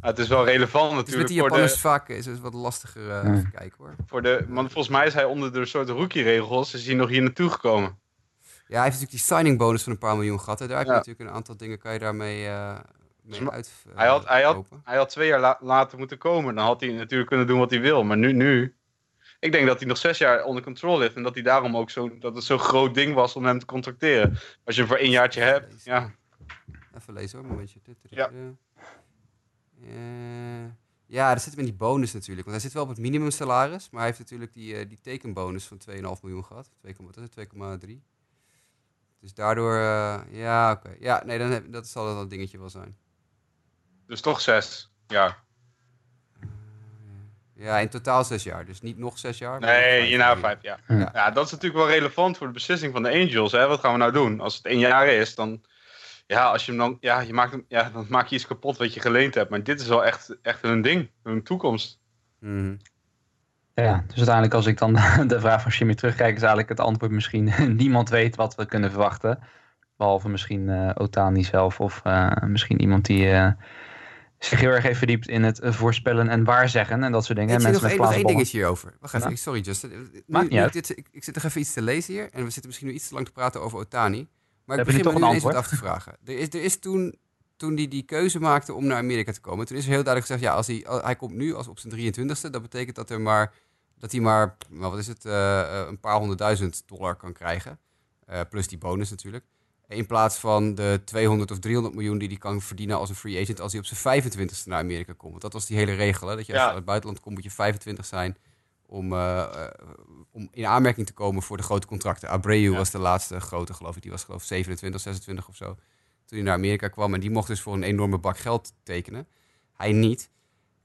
Ah, het is wel relevant Het is met natuurlijk die voor Japanners de, vaak is het wat lastiger. eh, Ja. Even kijken hoor. voor de... Want volgens mij is hij onder de soort rookie-regels... is hij nog hier naartoe gekomen. Ja, hij heeft natuurlijk die signing bonus van een paar miljoen gehad. Hè. Daar heb je Ja. natuurlijk een aantal dingen kan je daarmee eh mee uit. eh, Hij had, hij, had, hij had twee jaar la- later moeten komen. Dan had hij natuurlijk kunnen doen wat hij wil. Maar nu, nu... Ik denk dat hij nog zes jaar onder controle heeft. En dat hij daarom ook zo... Dat het zo'n groot ding was om hem te contracteren. Als je hem voor één jaartje hebt. Ja, Even lezen hoor, een momentje. Ja. Eh, ja, dat zit hem in die bonus natuurlijk. Want hij zit wel op het minimumsalaris. Maar hij heeft natuurlijk die, eh, die tekenbonus van 2,5 miljoen gehad. 2, wat is het? 2,3. Dus daardoor, eh, ja, oké. Ja, nee, dan heb, dat zal een dingetje wel zijn. dus toch zes jaar. Ja, in totaal zes jaar. Dus niet nog zes jaar. Nee, vijf hierna vijf jaar. Ja. Ja, dat is natuurlijk wel relevant voor de beslissing van de Angels. Hè? Wat gaan we nou doen? Als het één jaar is, dan... Ja, als je hem dan... Ja, je maakt hem, ja, dan maak je iets kapot wat je geleend hebt. Maar dit is wel echt, echt hun ding. Hun toekomst. Mhm. Ja, dus uiteindelijk als ik dan <laughs> de vraag van Jimmy terugkijk, is eigenlijk het antwoord misschien <laughs> niemand weet wat we kunnen verwachten. Behalve misschien eh, Otani zelf of eh, misschien iemand die eh, zich heel erg heeft verdiept in het eh, voorspellen en waarzeggen en dat soort dingen. Nog, Mensen één, met nog één dingetje hierover. Wacht even, Ja. ik- sorry Justin. Nu- Maakt niet nu uit. Dit, ik, ik zit nog even iets te lezen hier. En we zitten misschien nu iets te lang te praten over Otani. Maar ik begin me nu een ineens wat af te vragen. Er is, er is toen, toen hij die keuze maakte om naar Amerika te komen... toen is er heel duidelijk gezegd... ja, als hij, hij komt nu als op zijn 23ste... dat betekent dat, er maar, dat hij maar, nou, wat is het... eh, eh, een paar honderdduizend dollar kan krijgen. Eh, plus die bonus natuurlijk. In plaats van de 200 of 300 miljoen die hij kan verdienen als een free agent... als hij op zijn 25ste naar Amerika komt. Want dat was die hele regel, hè? Dat je als Ja. je uit het buitenland komt, moet je 25 zijn... Om, eh, eh, om in aanmerking te komen voor de grote contracten. Abreu Ja. was de laatste grote, geloof ik. Die was geloof ik 27, 26 of zo. Toen hij naar Amerika kwam. En die mocht dus voor een enorme bak geld tekenen. Hij niet.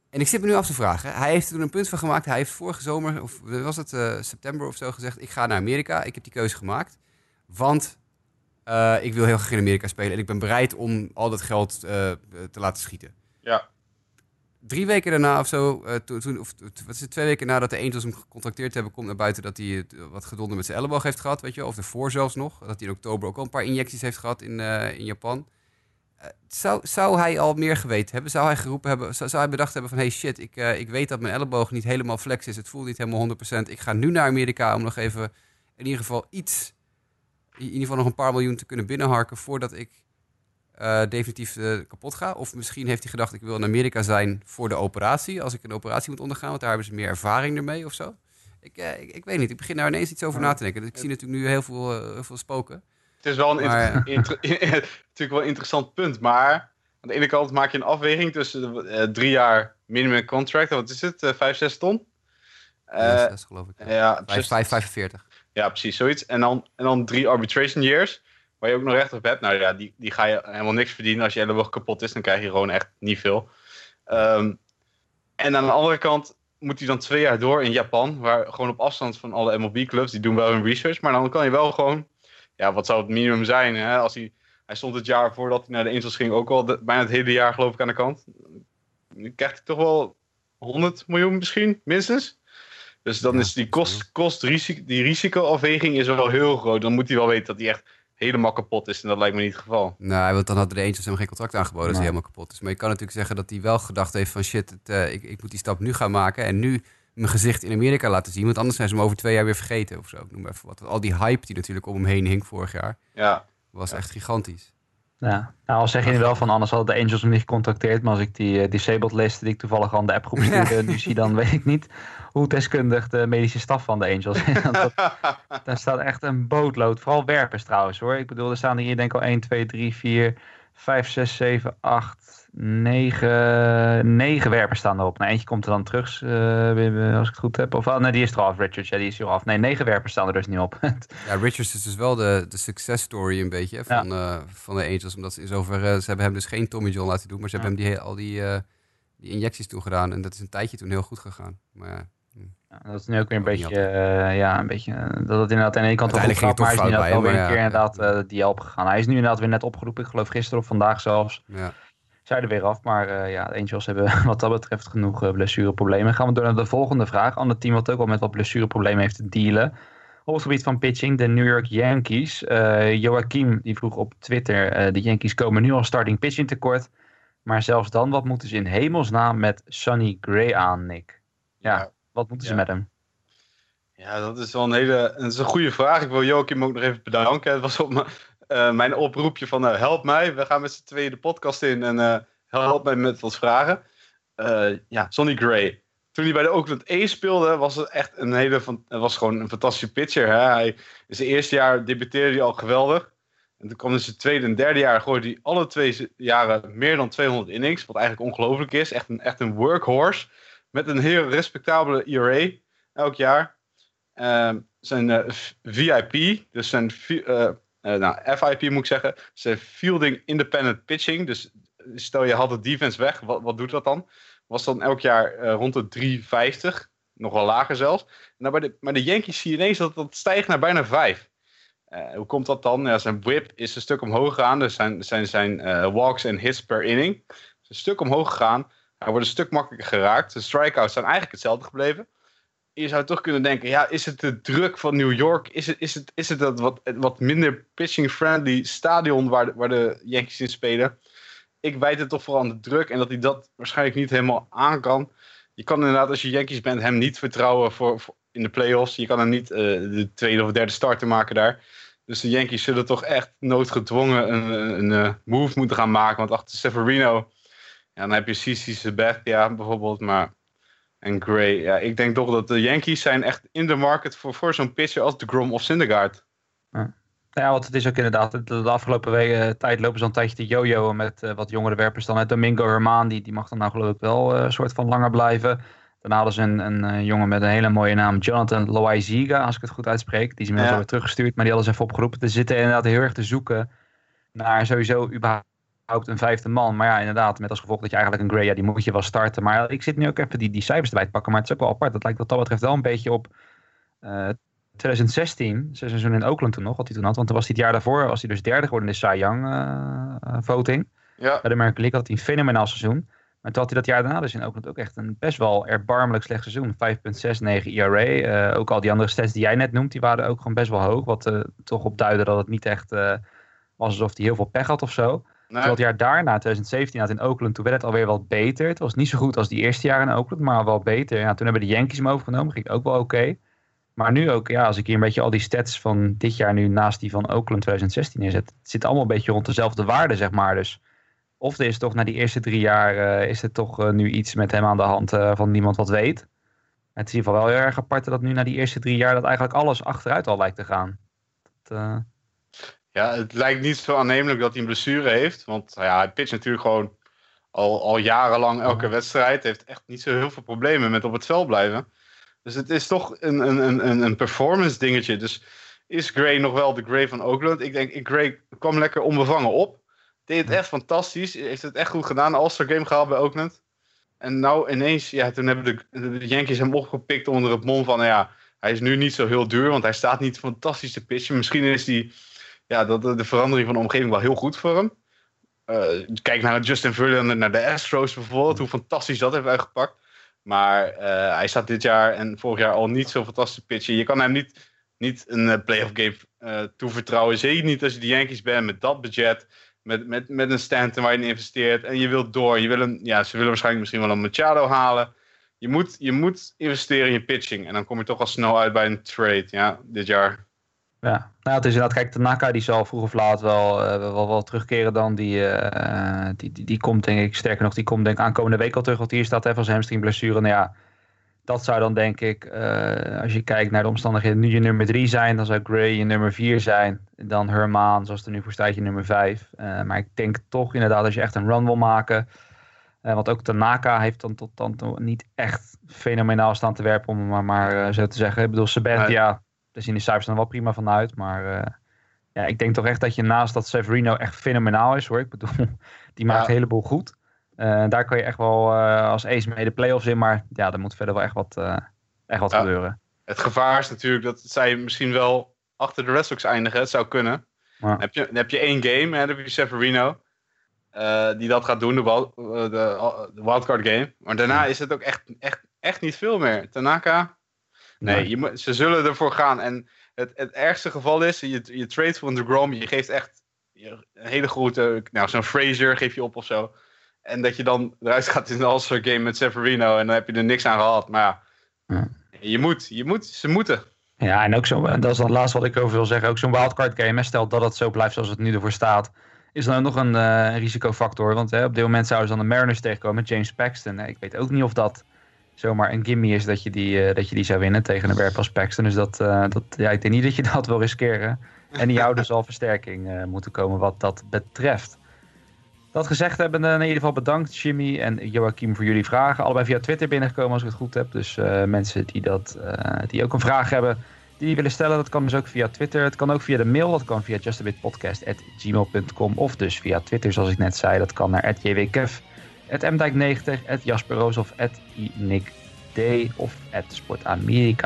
En ik zit me nu af te vragen. Hij heeft er toen een punt van gemaakt. Hij heeft vorige zomer, of was het eh, september of zo, gezegd... ik ga naar Amerika. Ik heb die keuze gemaakt. Want eh, ik wil heel graag in Amerika spelen. En ik ben bereid om al dat geld eh, te laten schieten. Ja. Drie weken daarna of zo, eh, toen, of wat is het, twee weken nadat de Angels hem gecontacteerd hebben, komt naar buiten dat hij wat gedonder met zijn elleboog heeft gehad, weet je. Of ervoor zelfs nog. Dat hij in oktober ook al een paar injecties heeft gehad in, in Japan. Zou, zou hij al meer geweten hebben? Zou hij geroepen hebben, zou, zou hij bedacht hebben van, hey shit, ik, ik weet dat mijn elleboog niet helemaal flex is. Het voelt niet helemaal 100%. Ik ga nu naar Amerika om nog even in ieder geval iets, in ieder geval nog een paar miljoen te kunnen binnenharken voordat ik eh, definitief eh, kapot ga. Of misschien heeft hij gedacht, ik wil in Amerika zijn voor de operatie. Als ik een operatie moet ondergaan, want daar hebben ze meer ervaring ermee of zo. Ik, eh, ik, ik weet niet, ik begin daar ineens iets over na te denken. Dus ik zie natuurlijk nu heel veel, heel veel spoken. Het is wel een Maar- inter- <laughs> inter- <laughs> natuurlijk wel interessant punt. Maar aan de ene kant maak je een afweging tussen de, drie jaar minimum contract. Wat is het? vijf, zes ton? Eh, Ja, geloof ik. Ja. ja, Vijf- precies. vijf- 45. Ja, precies, zoiets. En dan, en dan drie arbitration years, waar je ook nog recht op hebt. Nou ja, die, die ga je helemaal niks verdienen. Als je elleboog kapot is, dan krijg je gewoon echt niet veel. Ehm, en aan de andere kant moet hij dan twee jaar door in Japan, waar gewoon op afstand van alle MLB-clubs, die doen wel hun research, maar dan kan je wel gewoon, ja, wat zou het minimum zijn? Hè? Als hij, hij stond het jaar voordat hij naar de Angels ging ook al bijna het hele jaar, geloof ik, aan de kant. Dan krijgt hij toch wel 100 miljoen misschien, minstens. Dus dan Ja, is die kost, kost risico, die risicoafweging is wel heel groot. Dan moet hij wel weten dat hij echt helemaal kapot is. En dat lijkt me niet het geval. Nou, want dan hadden de Angels hem geen contract aangeboden als hij Nee. helemaal kapot is. Maar je kan natuurlijk zeggen dat hij wel gedacht heeft van shit, het, eh, ik, ik moet die stap nu gaan maken en nu mijn gezicht in Amerika laten zien. Want anders zijn ze hem over twee jaar weer vergeten of zo. Ik noem maar even wat. Al die hype die natuurlijk om hem heen hing vorig jaar, Ja. was echt gigantisch. Ja, nou, al zeg je nu wel van anders hadden de Angels hem niet gecontacteerd. Maar als ik die uh, disabled list die ik toevallig aan de appgroep stuurde nu zie, dan weet ik niet hoe deskundig de medische staf van de Angels is. <laughs> dat, <laughs> daar staat echt een bootlood. Vooral werpers trouwens hoor. Ik bedoel, er staan hier denk ik al 1, 2, 3, 4, 5, 6, 7, 8, 9, 9 werpers staan erop. Nou, eentje komt er dan terug, uh, als ik het goed heb. Of, oh, nee, die is er af, Richards. Ja, die is er af. Nee, 9 werpers staan er dus niet op. <laughs> ja, Richards is dus wel de, de success story een beetje van, ja. uh, van de Angels. Omdat ze in zoverre, ze hebben hem dus geen Tommy John laten doen, maar ze ja. hebben hem die, al die, uh, die injecties toegedaan. En dat is een tijdje toen heel goed gegaan. Maar ja. Ja, dat is nu ook weer een beetje, uh, ja, een beetje, dat het inderdaad aan de ene kant goed gaat, maar hij is nu inderdaad wel weer een keer ja, inderdaad uh, die help gegaan. Hij is nu inderdaad weer net opgeroepen, ik geloof gisteren of vandaag zelfs. Ja. Zij er weer af, maar uh, ja, de Angels hebben <laughs> wat dat betreft genoeg blessureproblemen. Gaan we door naar de volgende vraag. Ander team wat ook wel met wat blessureproblemen heeft te dealen. Op het gebied van pitching, de New York Yankees. Joachim die vroeg op Twitter, de Yankees komen nu al starting pitching tekort. Maar zelfs dan, wat moeten ze in hemelsnaam met Sonny Gray aan, Nick? ja. ja. Wat moeten ze met hem? Ja, dat is wel een hele dat is een goede vraag. Ik wil Joachim ook nog even bedanken. Het was op mijn, uh, mijn oproepje van uh, help mij. We gaan met z'n tweeën de podcast in en uh, help mij met wat vragen. ja, Sonny Gray. Toen hij bij de Oakland A speelde, was het echt een hele van, was gewoon een fantastische pitcher. Hè? Hij, in zijn eerste jaar debuteerde hij al geweldig. En toen kwam in zijn tweede en derde jaar, gooide hij alle twee jaren meer dan 200 innings. Wat eigenlijk ongelooflijk is. Echt een, echt een workhorse. Met een heel respectabele ERA elk jaar. Uh, zijn VIP, dus zijn uh, nou, FIP moet ik zeggen, zijn Fielding Independent Pitching. Dus stel je had de defense weg, wat, wat doet dat dan? Was dan elk jaar rond de 350, nog wel lager zelfs. Nou, bij de, maar de Yankees zie je ineens dat dat stijgt naar bijna 5. hoe komt dat dan? Ja, zijn whip is een stuk omhoog gegaan, dus zijn, zijn, zijn walks en hits per inning is een stuk omhoog gegaan. Hij wordt een stuk makkelijker geraakt. De strikeouts zijn eigenlijk hetzelfde gebleven. Je zou toch kunnen denken, ja, is het de druk van New York? Is het, is het, is het dat wat, wat minder pitching-friendly stadion waar de, waar de Yankees in spelen? Ik wijt het toch vooral aan de druk en dat hij dat waarschijnlijk niet helemaal aan kan. Je kan inderdaad, als je Yankees bent, hem niet vertrouwen voor, in de playoffs. Je kan hem niet uh, de tweede of derde starter maken daar. Dus de Yankees zullen toch echt noodgedwongen een, een, uh, move moeten gaan maken. Want achter Severino ja, dan heb je Cici Sabathia bijvoorbeeld, maar... En Gray. Ja, ik denk toch dat de Yankees zijn echt in de market voor, voor zo'n pitcher als de Grom of Syndergaard. Ja. Ja, want het is ook inderdaad, de, afgelopen weken, eh, tijd lopen ze een tijdje te jojoen met uh, wat jongere werpers dan. Domingo Herman, die, die mag dan nou geloof ik wel uh, een soort van langer blijven. Daarna hadden ze een, een, een, jongen met een hele mooie naam, Jonathan Loaiziga, als ik het goed uitspreek. Die is inmiddels ja. weer teruggestuurd, maar die hadden ze even opgeroepen. Ze zitten inderdaad heel erg te zoeken naar sowieso überhaupt een vijfde man. Maar ja, inderdaad, met als gevolg dat je eigenlijk een Gray, ja, die moet je wel starten. Maar ik zit nu ook even die, die cijfers erbij te pakken. Maar het is ook wel apart. Dat lijkt wat dat betreft wel een beetje op uh, 2016, seizoen in Oakland toen nog, wat hij toen had. Want toen was hij het jaar daarvoor, was hij dus derde geworden in de Cy Young uh, voting. Ja. Bij de American League had hij een fenomenaal seizoen. Maar toen had hij dat jaar daarna dus in Oakland ook echt een best wel erbarmelijk slecht seizoen. 5.69 ERA. Uh, ook al die andere stats die jij net noemt, die waren ook gewoon best wel hoog. Wat uh, toch op duidde dat het niet echt was alsof hij heel veel pech had of zo. Nee. het jaar daarna, 2017, had in Oakland, toen werd het alweer wat beter. Het was niet zo goed als die eerste jaren in Oakland, maar wel beter. Ja, toen hebben de Yankees hem overgenomen, ging ook wel oké. Maar nu ook, ja, als ik hier een beetje al die stats van dit jaar nu naast die van Oakland 2016 neerzet, het zit allemaal een beetje rond dezelfde waarde, zeg maar. Dus of er is toch na die eerste drie jaar, uh, is er toch uh, nu iets met hem aan de hand uh, van niemand wat weet. Het is in ieder geval wel heel erg apart dat nu na die eerste drie jaar dat eigenlijk alles achteruit al lijkt te gaan. Dat, ja, het lijkt niet zo aannemelijk dat hij een blessure heeft. Want nou ja, hij pitcht natuurlijk gewoon al, al jarenlang elke wedstrijd. Heeft echt niet zo heel veel problemen met op het veld blijven. Dus het is toch een, een, een, een performance dingetje. Dus is Gray nog wel de Gray van Oakland? Ik denk, Gray kwam lekker onbevangen op. Deed het echt fantastisch. Heeft het echt goed gedaan. All-Star Game gehaald bij Oakland. En nou ineens, ja, toen hebben de, de Yankees hem opgepikt onder het mom van, nou ja, hij is nu niet zo heel duur, want hij staat niet fantastisch te pitchen. Misschien is hij ja, dat, de verandering van de omgeving wel heel goed voor hem. Uh, kijk naar Justin Verlander, naar de Astros bijvoorbeeld, hoe fantastisch dat heeft uitgepakt. Maar uh, hij staat dit jaar en vorig jaar al niet zo fantastisch pitchen. Je kan hem niet, niet een playoff game uh, toevertrouwen. Zeker niet als je de Yankees bent met dat budget. Met, met, met een Stanton waar je in investeert. En je wilt door. Je wil een, ja, ze willen waarschijnlijk misschien wel een Machado halen. Je moet, je moet investeren in je pitching. En dan kom je toch al snel uit bij een trade. Ja, dit jaar Ja, nou, het is inderdaad, kijk, Tanaka die zal vroeg of laat wel, uh, wel, wel, terugkeren dan. Die, uh, die, die, die, komt denk ik, sterker nog, die komt denk ik aankomende week al terug. Want hier staat even als hamstringblessure. Nou ja, dat zou dan denk ik, uh, als je kijkt naar de omstandigheden, nu je nummer drie zijn. Dan zou Gray je nummer vier zijn. Dan Herman, zoals er nu voor staat, je nummer vijf. maar ik denk toch inderdaad, als je echt een run wil maken... want ook Tanaka heeft dan tot dan toe niet echt fenomenaal staan te werpen, om maar, maar zo te zeggen. Ik bedoel, Sabathia daar zien de cijfers dan wel prima vanuit. Maar uh, ja, ik denk toch echt dat je naast dat Severino echt fenomenaal is hoor. Ik bedoel, <laughs> die maakt een heleboel goed. Uh, daar kan je echt wel uh, als ace mee de playoffs in. Maar ja, er moet verder wel echt wat, echt wat ja, gebeuren. Het gevaar is natuurlijk dat zij misschien wel achter de Red Sox eindigen. Het zou kunnen. Dan, heb je, dan heb je één game, hè, dan heb je Severino. die dat gaat doen, de, wild, de, de wildcard game. Maar daarna is het ook echt, echt, echt niet veel meer. Tanaka, Nee, je moet, ze zullen ervoor gaan. En het, het ergste geval is, je, je trade van de Grom, je geeft echt een hele grote, nou zo'n Fraser geef je op of zo. En dat je dan eruit gaat in de All-Star game met Severino en dan heb je er niks aan gehad. Maar ja, je moet, je moet, ze moeten. Ja, en ook zo, dat is het laatste wat ik over wil zeggen, ook zo'n wildcard game, stel dat het zo blijft zoals het nu ervoor staat, is dan ook nog een uh, risicofactor. Want hè, op dit moment zouden ze dan de Mariners tegenkomen, James Paxton. Ik weet ook niet of dat zomaar een gimme is dat je die, uh, dat je die zou winnen tegen een werp als Paxton. Dus dat, uh, dat, ja, ik denk niet dat je <laughs> dat wil riskeren. En die houden zal versterking uh, moeten komen wat dat betreft. Dat gezegd hebben, in ieder geval bedankt Jimmy en Joachim voor jullie vragen. Allebei via Twitter binnengekomen als ik het goed heb. Dus mensen die, dat, die ook een vraag hebben, die, die willen stellen, dat kan dus ook via Twitter. Het kan ook via de mail, dat kan via justabitpodcast.gmail.com. Of dus via Twitter, zoals ik net zei, dat kan naar jwkev mdijk90, Jasper Roos of Nick D of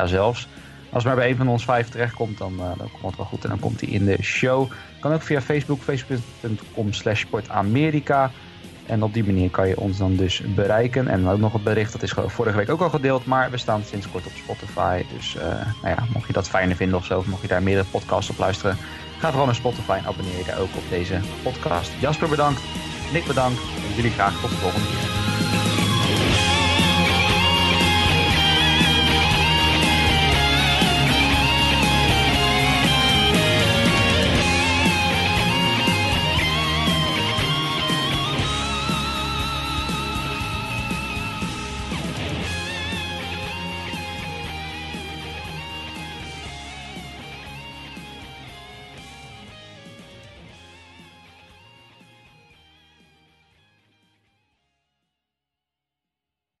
zelfs. Als maar bij een van ons vijf terechtkomt, dan, uh, dan komt het wel goed en dan komt hij in de show. Kan ook via Facebook, facebook.com slash sportamerika. En op die manier kan je ons dan dus bereiken. En ook nog het bericht, dat is vorige week ook al gedeeld, maar we staan sinds kort op Spotify. Dus uh, nou ja, mocht je dat fijner vinden of zo, of mocht je daar meerdere podcasts op luisteren, ga vooral naar Spotify en abonneer je daar ook op deze podcast. Jasper bedankt. Nick bedankt en jullie graag tot de volgende keer.